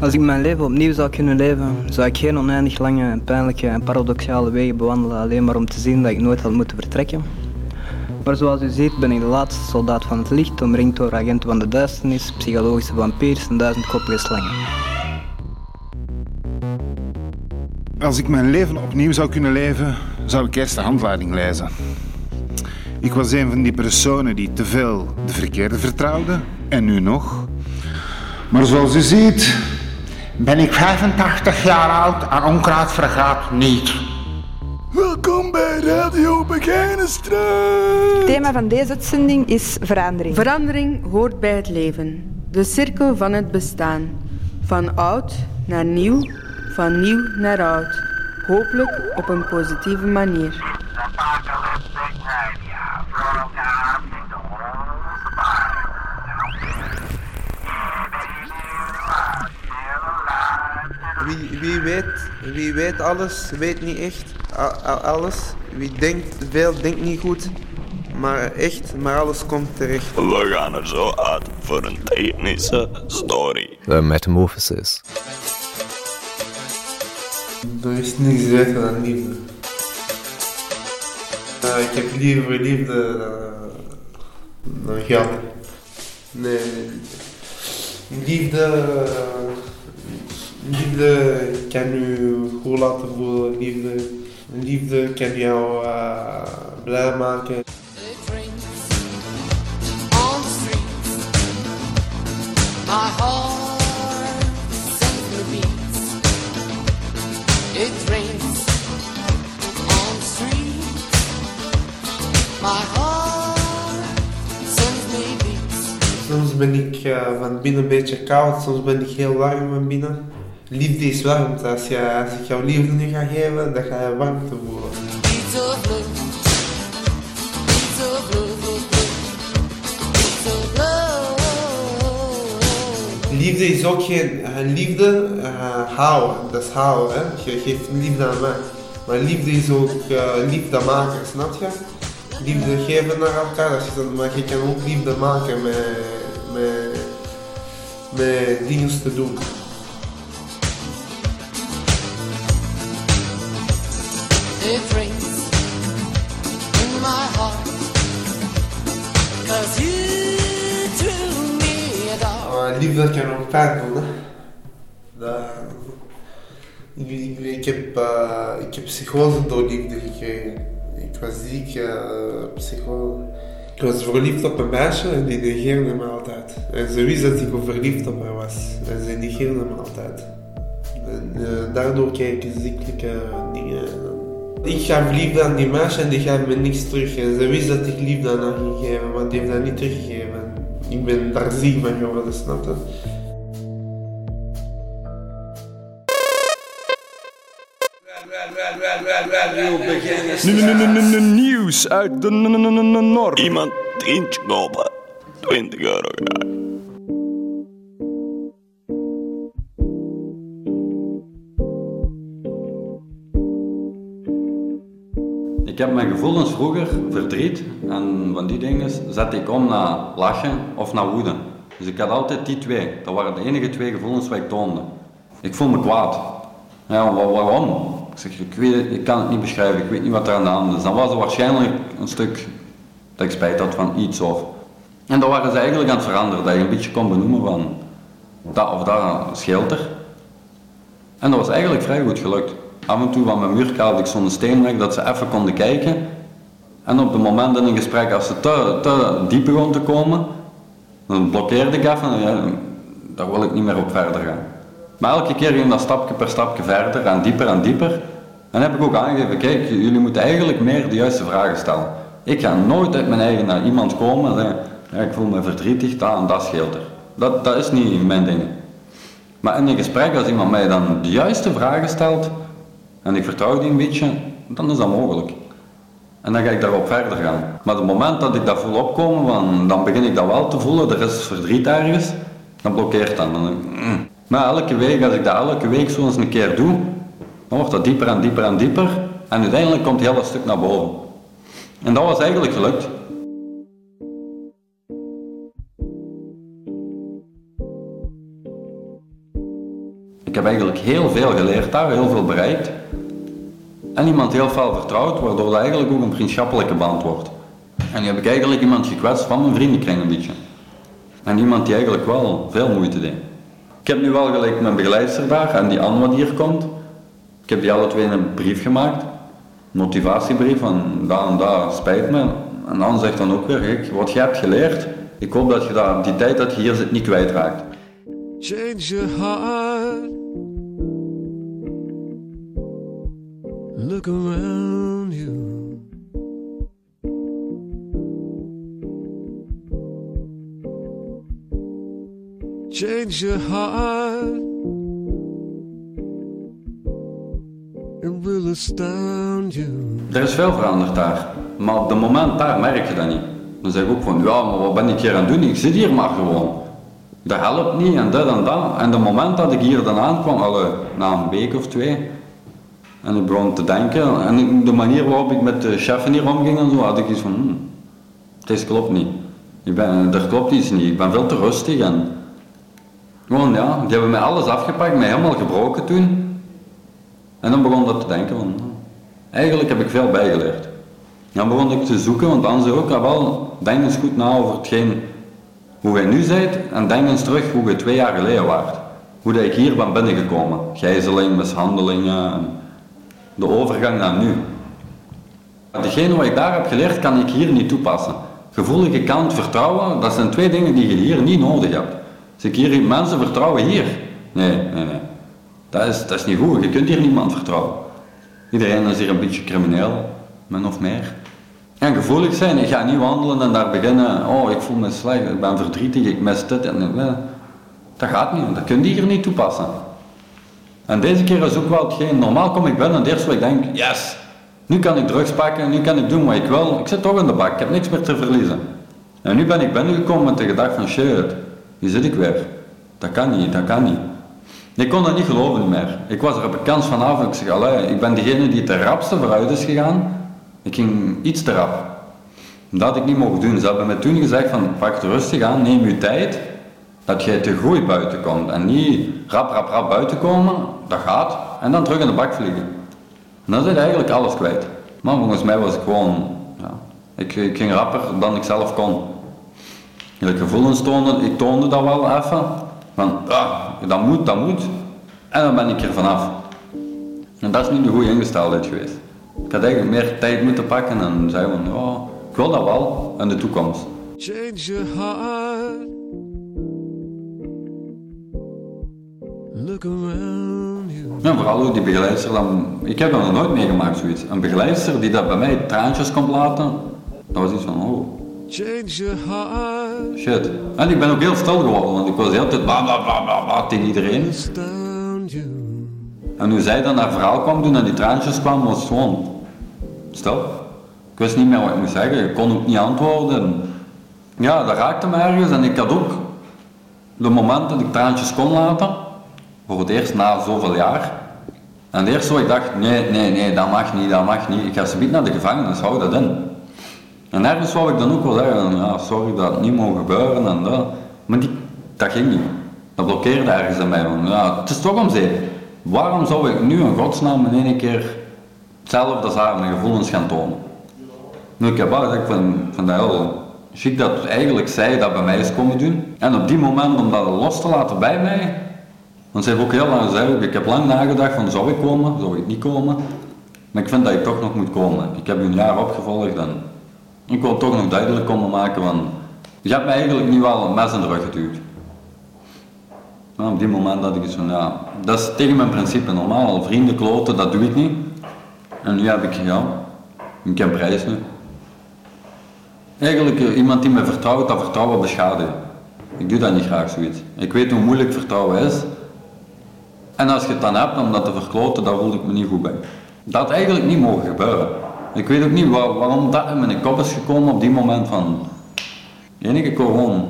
Als ik mijn leven opnieuw zou kunnen leven, zou ik geen oneindig lange pijnlijke en paradoxale wegen bewandelen alleen maar om te zien dat ik nooit had moeten vertrekken. Maar zoals u ziet ben ik de laatste soldaat van het licht, omringd door agenten van de duisternis, psychologische vampiers en duizendkoppige slangen. Als ik mijn leven opnieuw zou kunnen leven, zou ik eerst de handleiding lezen. Ik was een van die personen die te veel de verkeerde vertrouwde, en nu nog. Maar zoals u ziet, ben ik 85 jaar oud en onkruid vergaat niet. Welkom bij Radio Begijnenstraat. Het thema van deze uitzending is verandering. Verandering hoort bij het leven. De cirkel van het bestaan. Van oud naar nieuw, van nieuw naar oud. Hopelijk op een positieve manier. Wie, wie, weet, wie weet alles, weet niet echt a- a- alles. Wie denkt veel, denkt niet goed. Maar echt, maar alles komt terecht. We gaan er zo uit voor een technische story. The Metamorphosis. Er is niks beter dan liefde. Uh, ik heb liever liefde dan, dan geld. Nee, liefde, uh, liefde kan u goed laten voelen. Liefde, liefde kan jou uh, blij maken. on the streets. My heart sends me beats. It rains on the streets. My heart sends me beats. Soms ben ik uh, van binnen een beetje koud, soms ben ik heel warm van binnen. Liefde is warmte. Als, je, als ik jou liefde nu ga geven, dan ga je warmte voelen. Liefde is ook geen uh, liefde uh, houden, dat is houden. Hè? Je geeft liefde aan mij. Maar liefde is ook uh, liefde maken, snap je? Liefde geven naar elkaar, maar je kan ook liefde maken met, met, met dingen te doen. It rains in my heart. Cause you liefde kan ook pijn? Dat, ik, heb, uh, ik heb psychose door liefde gekregen. Ik was ziek, uh, psychose. Ik was verliefd op een meisje en die negeerde me altijd. En ze wist dat ik verliefd op haar was. En ze negeerde me altijd. En uh, daardoor kreeg ik ziekelijke dingen. Ik gaf liefde aan die meisje en die gaf me niks terug. En ze wist dat ik liefde aan haar ging geven, maar die heeft dat niet teruggegeven. Ik ben daar ziek van geworden, snap je? Nieuws uit de Noord. Iemand tientje kopen. 20 euro graag. Heb mijn gevoelens vroeger, verdriet en van die dingen, zette ik om naar lachen of naar woede. Dus ik had altijd die twee. Dat waren de enige twee gevoelens wat ik toonde. Ik voel me kwaad. Ja, wa- waarom? Ik zeg, ik weet ik kan het niet beschrijven, ik weet niet wat er aan de hand is. Dan was er waarschijnlijk een stuk dat ik spijt had van iets of... En dat waren ze eigenlijk aan het veranderen, dat je een beetje kon benoemen van dat of dat scheelt er. En dat was eigenlijk vrij goed gelukt. Af en toe van mijn muur haalde ik zo'n steen weg dat ze even konden kijken. En op het moment in een gesprek, als ze te, te diep begon te komen, dan blokkeerde ik even en ja, daar wil ik niet meer op verder gaan. Maar elke keer ging dat stapje per stapje verder en dieper en dieper. En heb ik ook aangegeven, kijk, jullie moeten eigenlijk meer de juiste vragen stellen. Ik ga nooit uit mijn eigen naar iemand komen en zeggen, ik voel me verdrietig, dat en dat scheelt er. Dat, dat is niet mijn ding. Maar in een gesprek, als iemand mij dan de juiste vragen stelt, en ik vertrouw die een beetje, dan is dat mogelijk. En dan ga ik daarop verder gaan. Maar het moment dat ik dat voel opkomen, van, dan begin ik dat wel te voelen, er is verdriet ergens, dan blokkeert dat. Mm. Maar elke week, als ik dat elke week zo eens een keer doe, dan wordt dat dieper en dieper en dieper. En uiteindelijk komt heel dat stuk naar boven. En dat was eigenlijk gelukt. Ik heb eigenlijk heel veel geleerd daar, heel veel bereikt. En iemand heel veel vertrouwd, waardoor dat eigenlijk ook een vriendschappelijke band wordt. En nu heb ik eigenlijk iemand gekwetst van mijn vriendenkring een beetje. En iemand die eigenlijk wel veel moeite deed. Ik heb nu wel gelijk mijn begeleidster daar en die Anne wat hier komt. Ik heb die alle twee een brief gemaakt. Motivatiebrief van dat en dat spijt me. En Anne zegt dan ook weer, wat je hebt geleerd, ik hoop dat je dat, die tijd dat je hier zit niet kwijtraakt. Change your heart. Look around you. Change your heart. It will astound you. Er is veel veranderd daar, maar op het moment daar merk je dat niet. Dan zeg ik ook van, ja, maar wat ben ik hier aan het doen? Ik zit hier maar gewoon. Dat helpt niet en dat en dat. En het moment dat ik hier dan aankwam, alle, na een week of twee, en ik begon te denken, en de manier waarop ik met de chefen hier omging en zo, had ik iets van, hmm, Deze klopt niet. Ik ben, er klopt iets niet. Ik ben veel te rustig en... Gewoon ja, die hebben mij alles afgepakt, mij helemaal gebroken toen. En dan begon dat te denken van... hm, Eigenlijk heb ik veel bijgeleerd. Dan begon ik te zoeken, want dan zei ook, ah, wel, denk eens goed na over hetgeen hoe jij nu bent en denk eens terug hoe je twee jaar geleden waart. Hoe dat ik hier ben binnengekomen. Gijzeling, mishandelingen, en de overgang naar nu. Degene wat ik daar heb geleerd, kan ik hier niet toepassen. Gevoelige kant, vertrouwen, dat zijn twee dingen die je hier niet nodig hebt. Als ik hier mensen vertrouwen hier, nee, nee, nee. Dat is, dat is niet goed, je kunt hier niemand vertrouwen. Iedereen is hier een beetje crimineel, min of meer. En gevoelig zijn, ik ga niet wandelen en daar beginnen, oh ik voel me slecht, ik ben verdrietig, ik mis dit en eh, dat gaat niet, dat kun je hier niet toepassen. En deze keer is ook wel hetgeen, normaal kom ik binnen en het eerste wat ik denk, yes, nu kan ik drugs pakken, nu kan ik doen wat ik wil, ik zit toch in de bak, ik heb niks meer te verliezen. En nu ben ik binnengekomen met de gedachte van shit, hier zit ik weer. Dat kan niet, dat kan niet. Ik kon dat niet geloven meer. Ik was er op een kans vanaf. Ik zeg, allee, ik ben degene die het rapste vooruit is gegaan. Ik ging iets te rap. Dat had ik niet mogen doen. Ze hebben me toen gezegd van, pak het rustig aan, neem je tijd. Dat jij te groei buiten komt. En niet rap, rap, rap buiten komen. Dat gaat. En dan terug in de bak vliegen. En dan zit je eigenlijk alles kwijt. Maar volgens mij was ik gewoon, ja, ik, ik ging rapper dan ik zelf kon. De gevoelens toonde, ik toonde dat wel even. Van, ah, dat moet, dat moet. En dan ben ik er vanaf. En dat is niet de goede ingesteldheid geweest. Ik had eigenlijk meer tijd moeten pakken en zei van, oh, ik wil dat wel in de toekomst. Change. Look around you. Ja, vooral ook die begeleidster, dan, ik heb dat nog nooit meegemaakt zoiets. Een begeleidster die dat bij mij traantjes kon laten, dat was iets van, oh, Change your heart. shit. En ik ben ook heel stil geworden, want ik was de hele tijd bla bla bla bla, bla tegen iedereen. En hoe zij dan haar verhaal kwam doen en die traantjes kwamen, was gewoon stil. Ik wist niet meer wat ik moest zeggen, ik kon ook niet antwoorden. Ja, dat raakte me ergens en ik had ook de moment dat ik traantjes kon laten, voor het eerst na zoveel jaar. En eerste wat ik dacht, nee, nee, nee, dat mag niet, dat mag niet. Ik ga ze naar de gevangenis, hou dat in. En ergens wou ik dan ook wel zeggen, ja, sorry dat het niet mogen gebeuren en dat. Maar die, dat ging niet. Dat blokkeerde ergens in mij. Van, ja, het is toch om zee. Waarom zou ik nu in godsnaam in één keer hetzelfde als haar mijn gevoelens gaan tonen? Nu, ik heb wel gezegd, vind, vind dat heel chic dat eigenlijk zij dat bij mij is komen doen. En op die moment om dat los te laten bij mij, want ze heeft ook heel lang gezegd, ik heb lang nagedacht van zou ik komen, zou ik niet komen. Maar ik vind dat ik toch nog moet komen. Ik heb u een jaar opgevolgd en ik wil toch nog duidelijk komen maken van, je hebt mij eigenlijk nu wel een mes in de rug geduwd. Nou, op die moment had ik van, ja, dat is tegen mijn principe normaal. Vrienden kloten, dat doe ik niet. En nu heb ik, ja, ik heb prijs nu. Eigenlijk eh, iemand die me vertrouwt, dat vertrouwen beschadigen. Ik doe dat niet graag zoiets. Ik weet hoe moeilijk vertrouwen is. En als je het dan hebt om dat te verkloten, daar voel ik me niet goed bij. Dat had eigenlijk niet mogen gebeuren. Ik weet ook niet waar- waarom dat in mijn kop is gekomen op die moment van... Ik gewoon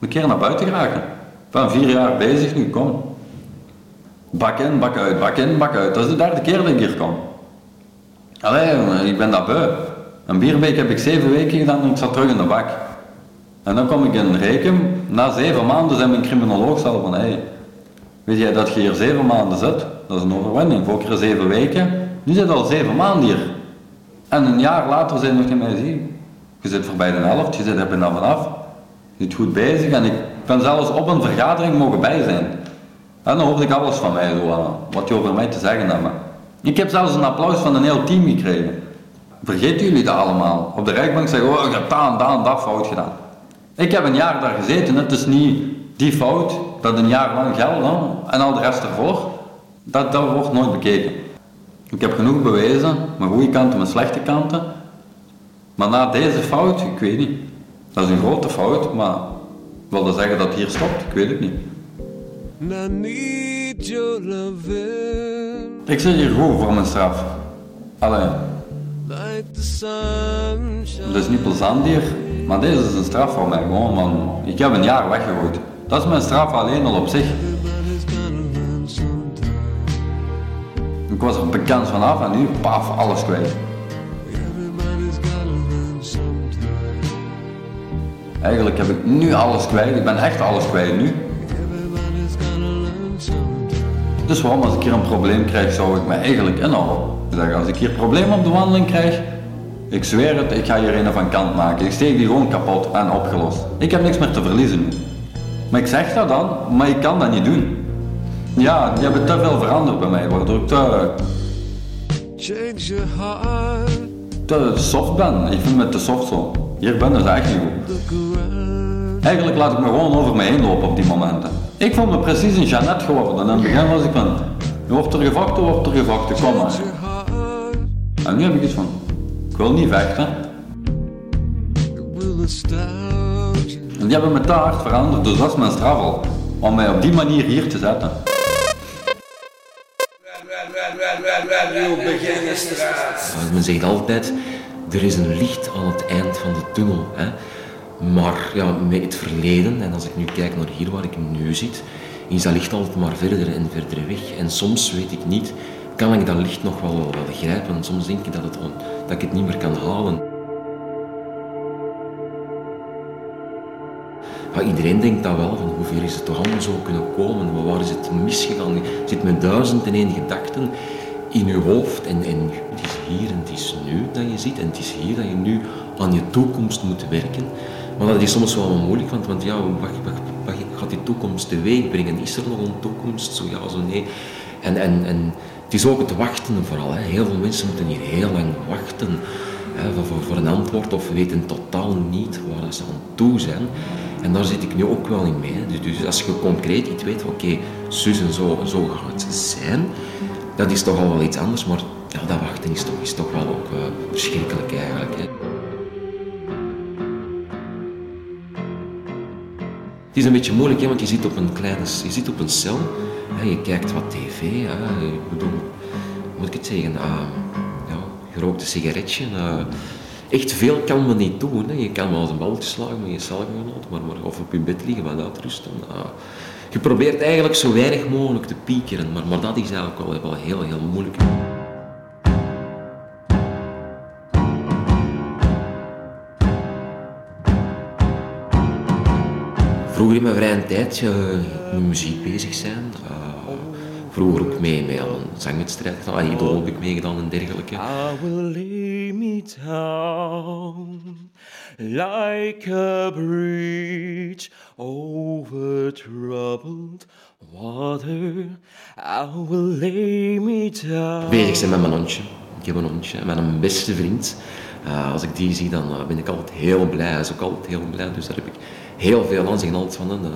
een keer naar buiten geraken. Ik ben vier jaar bezig nu, kom. Bak in, bak uit, bak in, bak uit. Dat is de derde keer dat ik hier kom. Allee, ik ben dat beu. Een bierbeek heb ik zeven weken gedaan en ik zat terug in de bak. En dan kom ik in Rekem. Na zeven maanden zei mijn criminoloog zelf van, hey, weet jij dat je hier zeven maanden zit? Dat is een overwinning. Voor keer zeven weken. Nu zit al zeven maanden hier. En een jaar later zijn nog niet mij zien. Je zit voorbij de helft, je zit er bijna vanaf. Je zit goed bezig en ik ben zelfs op een vergadering mogen bij zijn. En dan hoorde ik alles van mij, wat je over mij te zeggen hebt. Ik heb zelfs een applaus van een heel team gekregen. Vergeten jullie dat allemaal? Op de rechtbank zeggen, oh, ik heb dat en en dat fout gedaan. Ik heb een jaar daar gezeten, het is niet die fout, dat een jaar lang geldt, hè, en al de rest ervoor. Dat, dat wordt nooit bekeken. Ik heb genoeg bewezen, mijn goede kanten, mijn slechte kanten. Maar na deze fout, ik weet niet. Dat is een grote fout, maar wil dat zeggen dat het hier stopt? Ik weet het niet. Ik zit hier goed voor mijn straf. Allee, Like the sunshine. het is niet plezant hier, maar deze is een straf voor mij. Gewoon, man. Ik heb een jaar weggegooid. Dat is mijn straf alleen al op zich. Ik was er bekend vanaf en nu, paf, alles kwijt. Eigenlijk heb ik nu alles kwijt. Ik ben echt alles kwijt nu. Dus waarom als ik hier een probleem krijg, zou ik me eigenlijk inhouden. Zeg, als ik hier problemen op de wandeling krijg, ik zweer het, ik ga hier een van kant maken. Ik steek die gewoon kapot en opgelost. Ik heb niks meer te verliezen nu. Maar ik zeg dat dan, maar ik kan dat niet doen. Ja, die hebben te veel veranderd bij mij, waardoor ik te, Change your heart. te soft ben. Ik vind me te soft zo. Hier ben is echt niet goed. Eigenlijk laat ik me gewoon over me heen lopen op die momenten. Ik vond me precies een Jeannette geworden. In het begin was ik van, je wordt er gevochten, wordt er gevochten, kom maar. En nu heb ik iets van, ik wil niet vechten. Die hebben me te hard veranderd, dus dat is mijn straf al. Om mij op die manier hier te zetten. Ja, Men zegt altijd, er is een licht aan het eind van de tunnel. Hè. Maar ja, met het verleden, en als ik nu kijk naar hier waar ik nu zit, is dat licht altijd maar verder en verder weg. En soms weet ik niet, kan ik dat licht nog wel, wel, wel grijpen. En soms denk ik dat, het, dat ik het niet meer kan halen. Ja, iedereen denkt dat wel, van hoe ver is het toch allemaal zo kunnen komen? Maar waar is het misgegaan? Zit met duizend en één gedachten in je hoofd. En, het is hier en het is nu dat je zit. En het is hier dat je nu aan je toekomst moet werken. Maar dat is soms wel moeilijk, want, want ja, wat, gaat die toekomst teweeg brengen? Is er nog een toekomst? Zo ja, zo nee. En, en, en het is ook het wachten vooral. Hè. Heel veel mensen moeten hier heel lang wachten hè, voor, een antwoord of weten totaal niet waar ze aan toe zijn. En daar zit ik nu ook wel in mee. Dus, dus als je concreet iets weet, oké, zus en zo, zo gaat het zijn, dat is toch al wel iets anders. Maar ja, dat wachten is toch, is toch wel ook eh, verschrikkelijk eigenlijk. Hè. Het is een beetje moeilijk, hè, want je zit op een kleine, je zit op een cel, hè, je kijkt wat tv, hè, ik bedoel, moet ik het zeggen, ah, ja, sigaretje. eh, echt veel kan men niet doen. Hè. Je kan wel eens een balletje slagen met je celgenoot, maar, maar, of op je bed liggen, wat uitrusten. ah. je probeert eigenlijk zo weinig mogelijk te piekeren, maar, maar dat is eigenlijk wel, wel heel, heel moeilijk. Vroeger in mijn vrije tijd eh, met muziek bezig zijn. eh, vroeger ook mee, aan een zangwedstrijd. Ah, Idol heb ik meegedaan en dergelijke. I will lay me down like a bridge over troubled water. I will lay me down. Bezig zijn met mijn hondje. Ik heb een hondje, mijn beste vriend. Eh, als ik die zie, dan eh, ben ik altijd heel blij. Hij is ook altijd heel blij, dus daar heb ik heel veel aan. Zeggen altijd van, eh,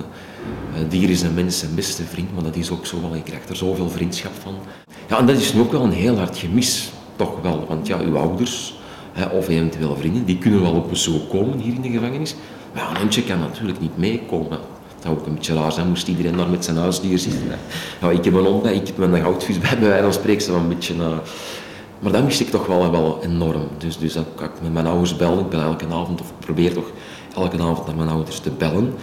dier is een mens zijn beste vriend, maar dat is ook zo wel. Je krijgt er zoveel vriendschap van. Ja, en dat is nu ook wel een heel hard gemis, toch wel. Want ja, uw ouders, hè, of eventueel vrienden, die kunnen wel op bezoek komen hier in de gevangenis. Maar een hondje kan natuurlijk niet meekomen. Dat zou ook een beetje raar zijn, moest iedereen daar met zijn huisdier zitten. hè. Ja, ik heb een hond, ik heb mijn goudvis bij, bij wijze van spreken, zo een beetje... eh, maar dat mis ik toch wel, wel enorm. Dus, dus dat ik met mijn ouders bellen. Ik bel elke avond, of probeer toch elke avond naar mijn ouders te bellen.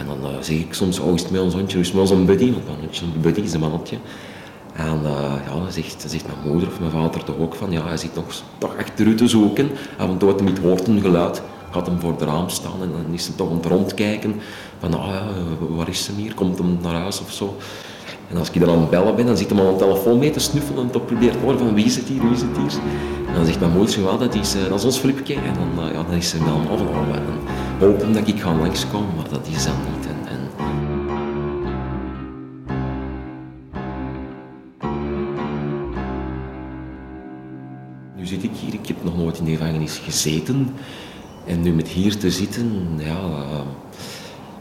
En dan eh, zeg ik soms, oh, is het met ons hondje, is het buddy? Want mijn hondje, een buddy is een mannetje. En eh, ja, dan zegt, zegt mijn moeder of mijn vader toch ook van, ja, hij zit toch achter u te zoeken. En toe hij niet hoort een geluid, gaat hem voor het raam staan en dan is hij toch aan het rondkijken. Van, ah, ja, waar is ze hier? Komt hem naar huis of zo? En als ik dan aan het bellen ben, dan zit hij aan de telefoon mee te snuffelen en te proberen te horen van wie is het hier, wie is het hier. En dan zegt mijn moeder, wel, dat is, eh, dat is ons Flipje. En dan, eh, ja, dan is ze wel van, oh, en dan hopen dat ik ga langskomen, maar dat is dan niet. En, en Nu zit ik hier, ik heb nog nooit in de gevangenis gezeten. En nu met hier te zitten, ja, eh,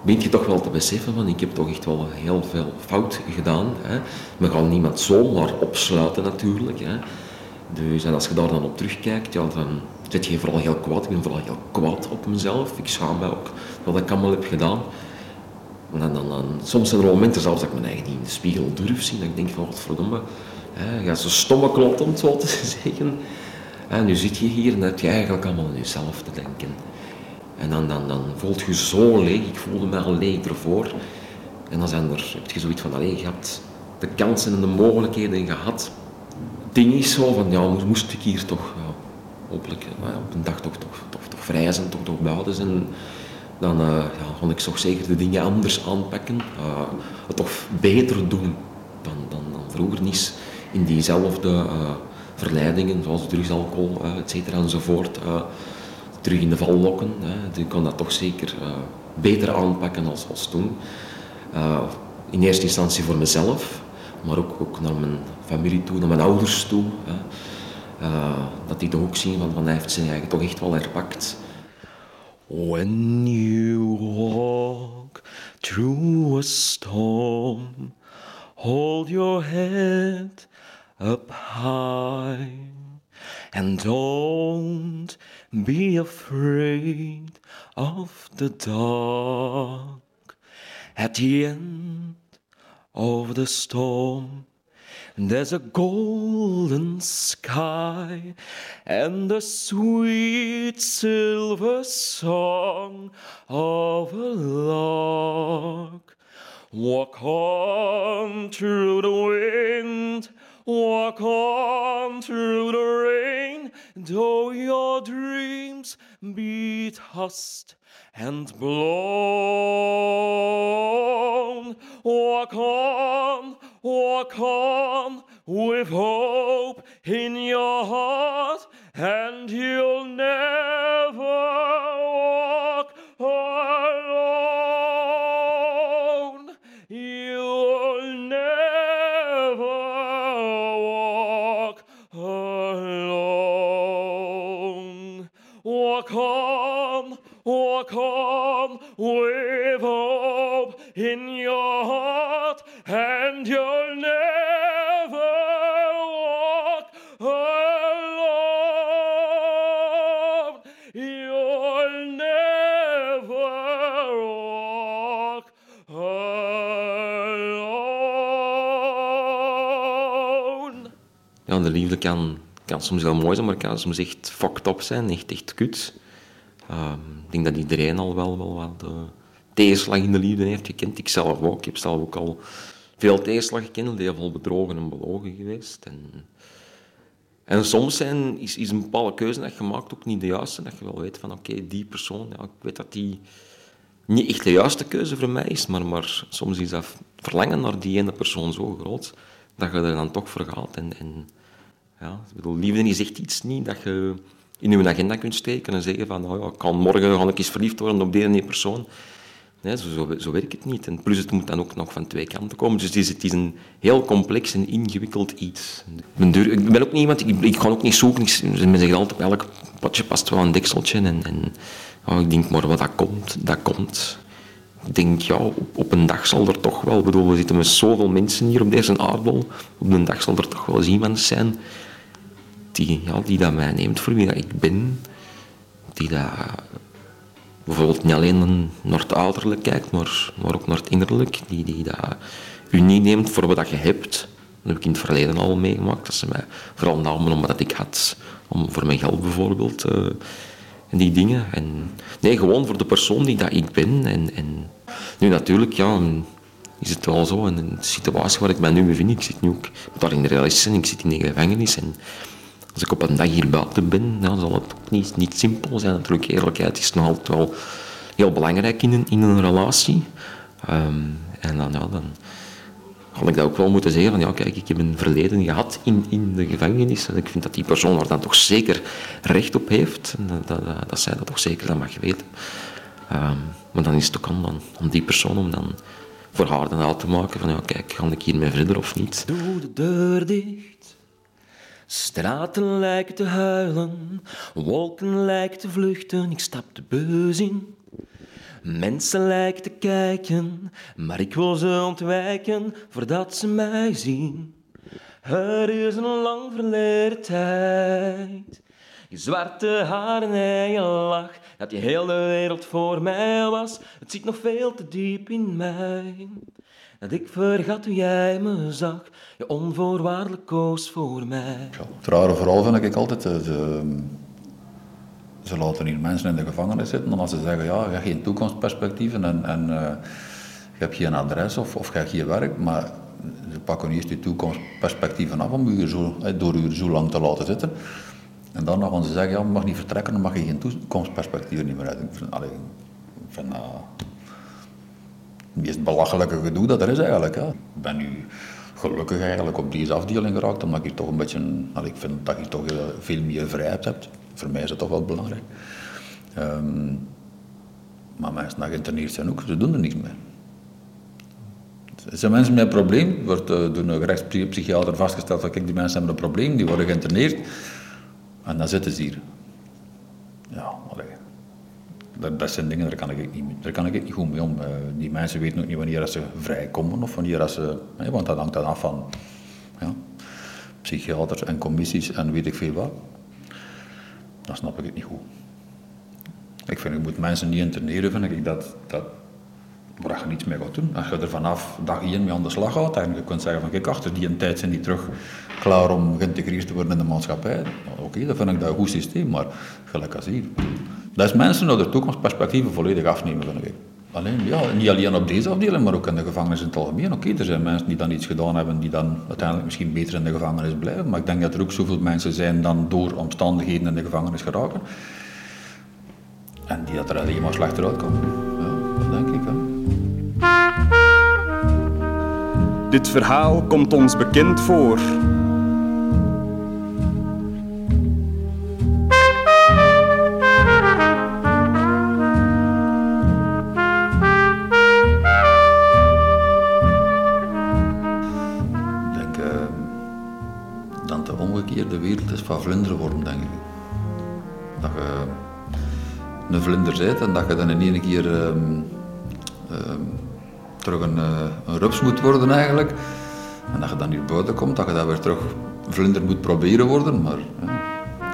begint je toch wel te beseffen van ik heb toch echt wel heel veel fout gedaan. Hè. Gaan niemand zomaar opsluiten natuurlijk. Hè. Dus, en als je daar dan op terugkijkt, ja, dan zit je vooral heel kwaad. Ik ben vooral heel kwaad op mezelf. Ik schaam mij ook dat ik allemaal heb gedaan. En dan, soms zijn er momenten zelfs dat ik mijn eigen niet in de spiegel durf zien. Dat ik denk van, wat verdomme, hè, ga zo stomme klot om het zo te zeggen. En nu zit je hier en heb je eigenlijk allemaal aan jezelf te denken. En dan, dan, dan voelt je zo leeg. Ik voelde me al leeg ervoor. En dan zijn er, heb je zoiets van, allee, je hebt de kansen en de mogelijkheden gehad. Het ding is zo van, ja, moest, ik hier toch, hopelijk, eh, op een dag toch, toch, toch, toch vrij zijn, toch, toch buiten zijn. dan uh, ja, kon ik toch zeker de dingen anders aanpakken. Uh, het toch beter doen dan, dan, dan vroeger niet in diezelfde verleidingen, zoals drugs, alcohol, et cetera enzovoort, terug in de val lokken. Ik kon dat toch zeker beter aanpakken als, als toen. in eerste instantie voor mezelf, maar ook, ook naar mijn familie toe, naar mijn ouders toe. dat die toch ook zien van, van hij heeft zijn eigen toch echt wel herpakt. When you walk through a storm, hold your head up high and don't be afraid of the dark. At the end of the storm, there's a golden sky and the sweet silver song of a lark. Walk on through the wind, walk on through the rain, though your dreams be tossed and blown. Walk on, walk on with hope soms heel mooi zijn, maar kan soms echt fucked up zijn, echt, echt kut. Uh, ik denk dat iedereen al wel, wel wat uh, tegenslag in de liefde heeft gekend. Ik zelf ook. Ik heb zelf ook al veel tegenslag gekend, heel veel bedrogen en belogen geweest. En, en soms zijn, is, is een bepaalde keuze dat je maakt ook niet de juiste. Dat je wel weet van oké, die persoon, ja, ik weet dat die niet echt de juiste keuze voor mij is, maar, maar soms is dat verlangen naar die ene persoon zo groot dat je er dan toch voor gaat. En, en ja, ik bedoel, liefde is echt iets niet dat je in je agenda kunt steken en zeggen van, nou ja, ik kan morgen ga ik eens verliefd worden op die ene persoon. Nee, zo, zo, werkt het niet. En plus het moet dan ook nog van twee kanten komen. Dus het is, het is een heel complex en ingewikkeld iets. Ik ben, ook niet iemand, ik, ik ga ook niet zoeken. Ik, men zegt altijd, elk potje past wel een dekseltje. En, en oh, ik denk, maar wat dat komt, dat komt. Ik denk, ja, op, een dag zal er toch wel... Bedoel, we zitten met zoveel mensen hier op deze aardbol. Op een dag zal er toch wel eens iemand zijn die, ja, die dat mij neemt voor wie dat ik ben. Die dat bijvoorbeeld niet alleen naar het kijkt, maar, maar ook naar het innerlijk. Die, die dat u niet neemt voor wat je hebt. Dat heb ik in het verleden al meegemaakt. Dat ze mij vooral namen om wat ik had. Om, voor mijn geld bijvoorbeeld. En die dingen. En, nee, gewoon voor de persoon die dat ik ben. En, en nu natuurlijk, ja, is het wel zo. In de situatie waar ik mij nu bevind, ik zit nu ook daar in de realist en ik zit in de gevangenis. En als ik op een dag hier buiten ben, dan zal het ook niet, niet simpel zijn. Natuurlijk, eerlijkheid is nog altijd wel heel belangrijk in een, in een relatie. Um, en dan, ja, dan had ik dat ook wel moeten zeggen van ja, kijk, ik heb een verleden gehad in, in de gevangenis. En ik vind dat die persoon daar dan toch zeker recht op heeft. Dat, dat, dat zij dat toch zeker dan mag weten. Um, maar dan is het ook aan, dan, om die persoon om dan voor haar dan uit te maken van ja, kijk, ga ik hiermee verder of niet. De. Straten lijken te huilen, wolken lijken te vluchten, ik stap de beus in. Mensen lijken te kijken, maar ik wil ze ontwijken voordat ze mij zien. Er is een lang verleden tijd. Je zwarte haren en je lach, dat je heel de wereld voor mij was. Het zit nog veel te diep in mij. Dat ik vergat hoe jij me zag, je onvoorwaardelijk koos voor mij. Ja, het vooral vind ik altijd, de, de, ze laten hier mensen in de gevangenis zitten en als ze zeggen, ja, je hebt geen toekomstperspectieven en, en uh, je hebt geen adres of, of je hebt geen werk, maar ze pakken eerst die toekomstperspectieven af om je zo, door u zo lang te laten zitten. En dan gaan ze zeggen, ja, je mag niet vertrekken, dan mag je geen toekomstperspectieven niet meer hebben. Allee, vind dat het meest belachelijke gedoe dat er is eigenlijk. Hè. Ik ben nu gelukkig eigenlijk op deze afdeling geraakt, omdat ik toch een beetje, ik vind dat je toch veel meer vrijheid hebt. Voor mij is dat toch wel belangrijk. Ehm, maar mensen die geïnterneerd zijn ook, ze doen er niks mee. Zijn mensen met een probleem, wordt uh, door een gerechtspsychiater vastgesteld dat kijk, die mensen hebben een probleem, die worden geïnterneerd en dan zitten ze hier. Dat, dat, zijn dingen, daar kan ik niet, daar kan ik niet goed mee om. Uh, die mensen weten ook niet wanneer ze vrijkomen of wanneer ze... Want dat hangt dan af van ja, psychiaters en commissies en weet ik veel wat. Dan snap ik het niet goed. Ik vind, je moet mensen niet interneren, vind ik, dat, dat, waar je niets mee gaat doen. Als je er vanaf dag 1 mee aan de slag gaat en je kunt zeggen van kijk, achter die een tijd zijn die terug klaar om geïntegreerd te worden in de maatschappij. Oké, okay, dan vind ik dat een goed systeem, maar gelijk als hier. Dat is mensen naar de toekomstperspectieven volledig afnemen, vind ik. Alleen, ja, niet alleen op deze afdeling, maar ook in de gevangenis in het algemeen. Oké, er zijn mensen die dan iets gedaan hebben, die dan uiteindelijk misschien beter in de gevangenis blijven. Maar ik denk dat er ook zoveel mensen zijn dan door omstandigheden in de gevangenis geraken. En die dat er alleen maar slechter uitkomen. Ja, dat denk ik. Hè. Dit verhaal komt ons bekend voor. Van vlinderen worden, denk ik. Dat je een vlinder bent en dat je dan in één keer um, um, terug een, uh, een rups moet worden eigenlijk. En dat je dan hier buiten komt, dat je dan weer terug vlinder moet proberen worden. Maar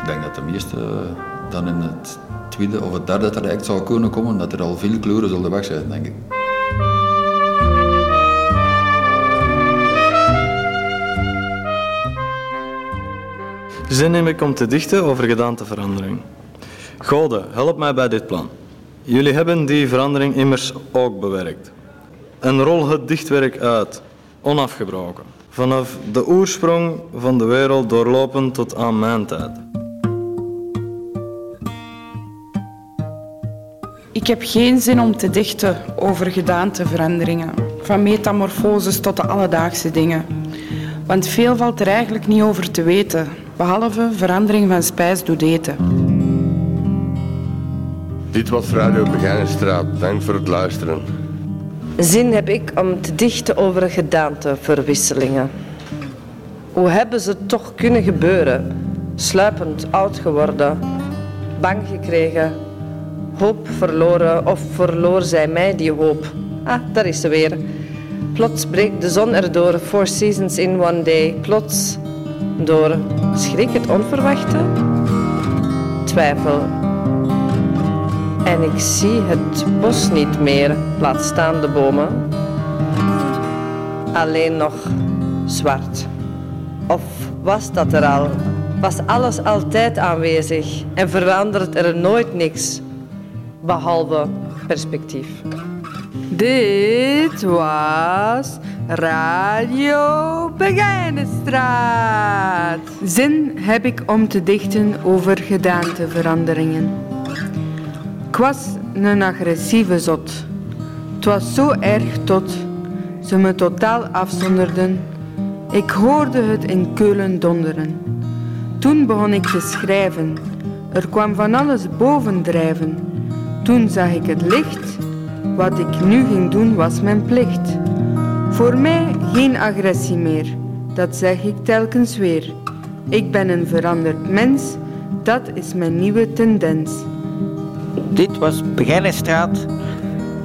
ik denk dat de meeste uh, dan in het tweede of het derde traject zou kunnen komen, dat er al veel kleuren zullen weg zijn, denk ik. Zin neem ik om te dichten over gedaanteverandering. Gode, help mij bij dit plan. Jullie hebben die verandering immers ook bewerkt. En rol het dichtwerk uit, onafgebroken, vanaf de oorsprong van de wereld doorlopen tot aan mijn tijd. Ik heb geen zin om te dichten over gedaanteveranderingen, van metamorfoses tot de alledaagse dingen. Want veel valt er eigenlijk niet over te weten, behalve verandering van spijs doet eten. Dit was Radio Begijnenstraat. Dank voor het luisteren. Zin heb ik om te dichten over gedaanteverwisselingen. Hoe hebben ze toch kunnen gebeuren? Sluipend oud geworden, bang gekregen, hoop verloren of verloor zij mij die hoop? Ah, daar is ze weer. Plots breekt de zon erdoor, four seasons in one day. Plots door schrik het onverwachte, twijfel. En ik zie het bos niet meer, laat staan de bomen. Alleen nog zwart. Of was dat er al? Was alles altijd aanwezig en verandert er nooit niks, behalve perspectief? Dit was Radio Begijnenstraat. Zin heb ik om te dichten over gedaanteveranderingen. Ik was een agressieve zot. Het was zo erg tot ze me totaal afzonderden. Ik hoorde het in Keulen donderen. Toen begon ik te schrijven. Er kwam van alles bovendrijven. Toen zag ik het licht wat ik nu ging doen was mijn plicht. Voor mij geen agressie meer, dat zeg ik telkens weer. Ik ben een veranderd mens, dat is mijn nieuwe tendens. Dit was Begijnenstraat.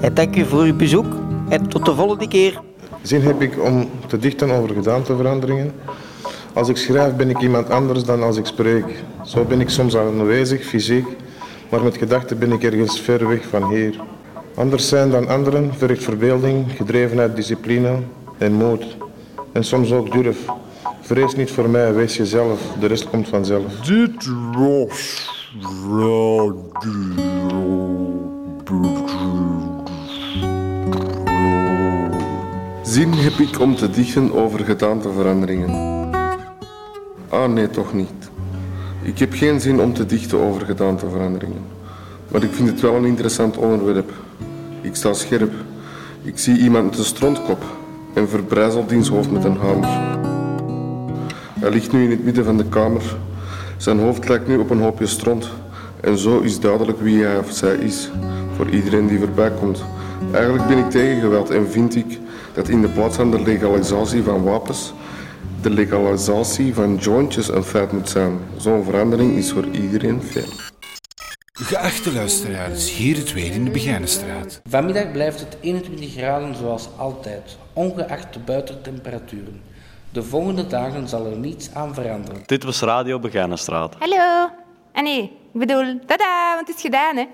En dank u voor uw bezoek en tot de volgende keer. Zin heb ik om te dichten over gedaanteveranderingen. Als ik schrijf ben ik iemand anders dan als ik spreek. Zo ben ik soms aanwezig, fysiek, maar met gedachten ben ik ergens ver weg van hier. Anders zijn dan anderen vergt verbeelding, gedrevenheid, discipline en moed. En soms ook durf. Vrees niet voor mij, wees jezelf, de rest komt vanzelf. Dit was Zin heb ik om te dichten over gedaanteveranderingen. Ah nee, toch niet. Ik heb geen zin om te dichten over gedaanteveranderingen. Maar ik vind het wel een interessant onderwerp. Ik sta scherp. Ik zie iemand met een strontkop en verbrijzel diens hoofd met een hamer. Hij ligt nu in het midden van de kamer. Zijn hoofd lijkt nu op een hoopje stront. En zo is duidelijk wie hij of zij is, voor iedereen die voorbij komt. Eigenlijk ben ik tegen geweld en vind ik dat in de plaats van de legalisatie van wapens, de legalisatie van jointjes een feit moet zijn. Zo'n verandering is voor iedereen fijn. Geachte luisteraars, hier het weer in de Begijnenstraat. Vanmiddag blijft het 21 graden zoals altijd, ongeacht de buitentemperaturen. De volgende dagen zal er niets aan veranderen. Dit was Radio Begijnenstraat. Hallo. Ah nee, ik bedoel, tada, want het is gedaan hè.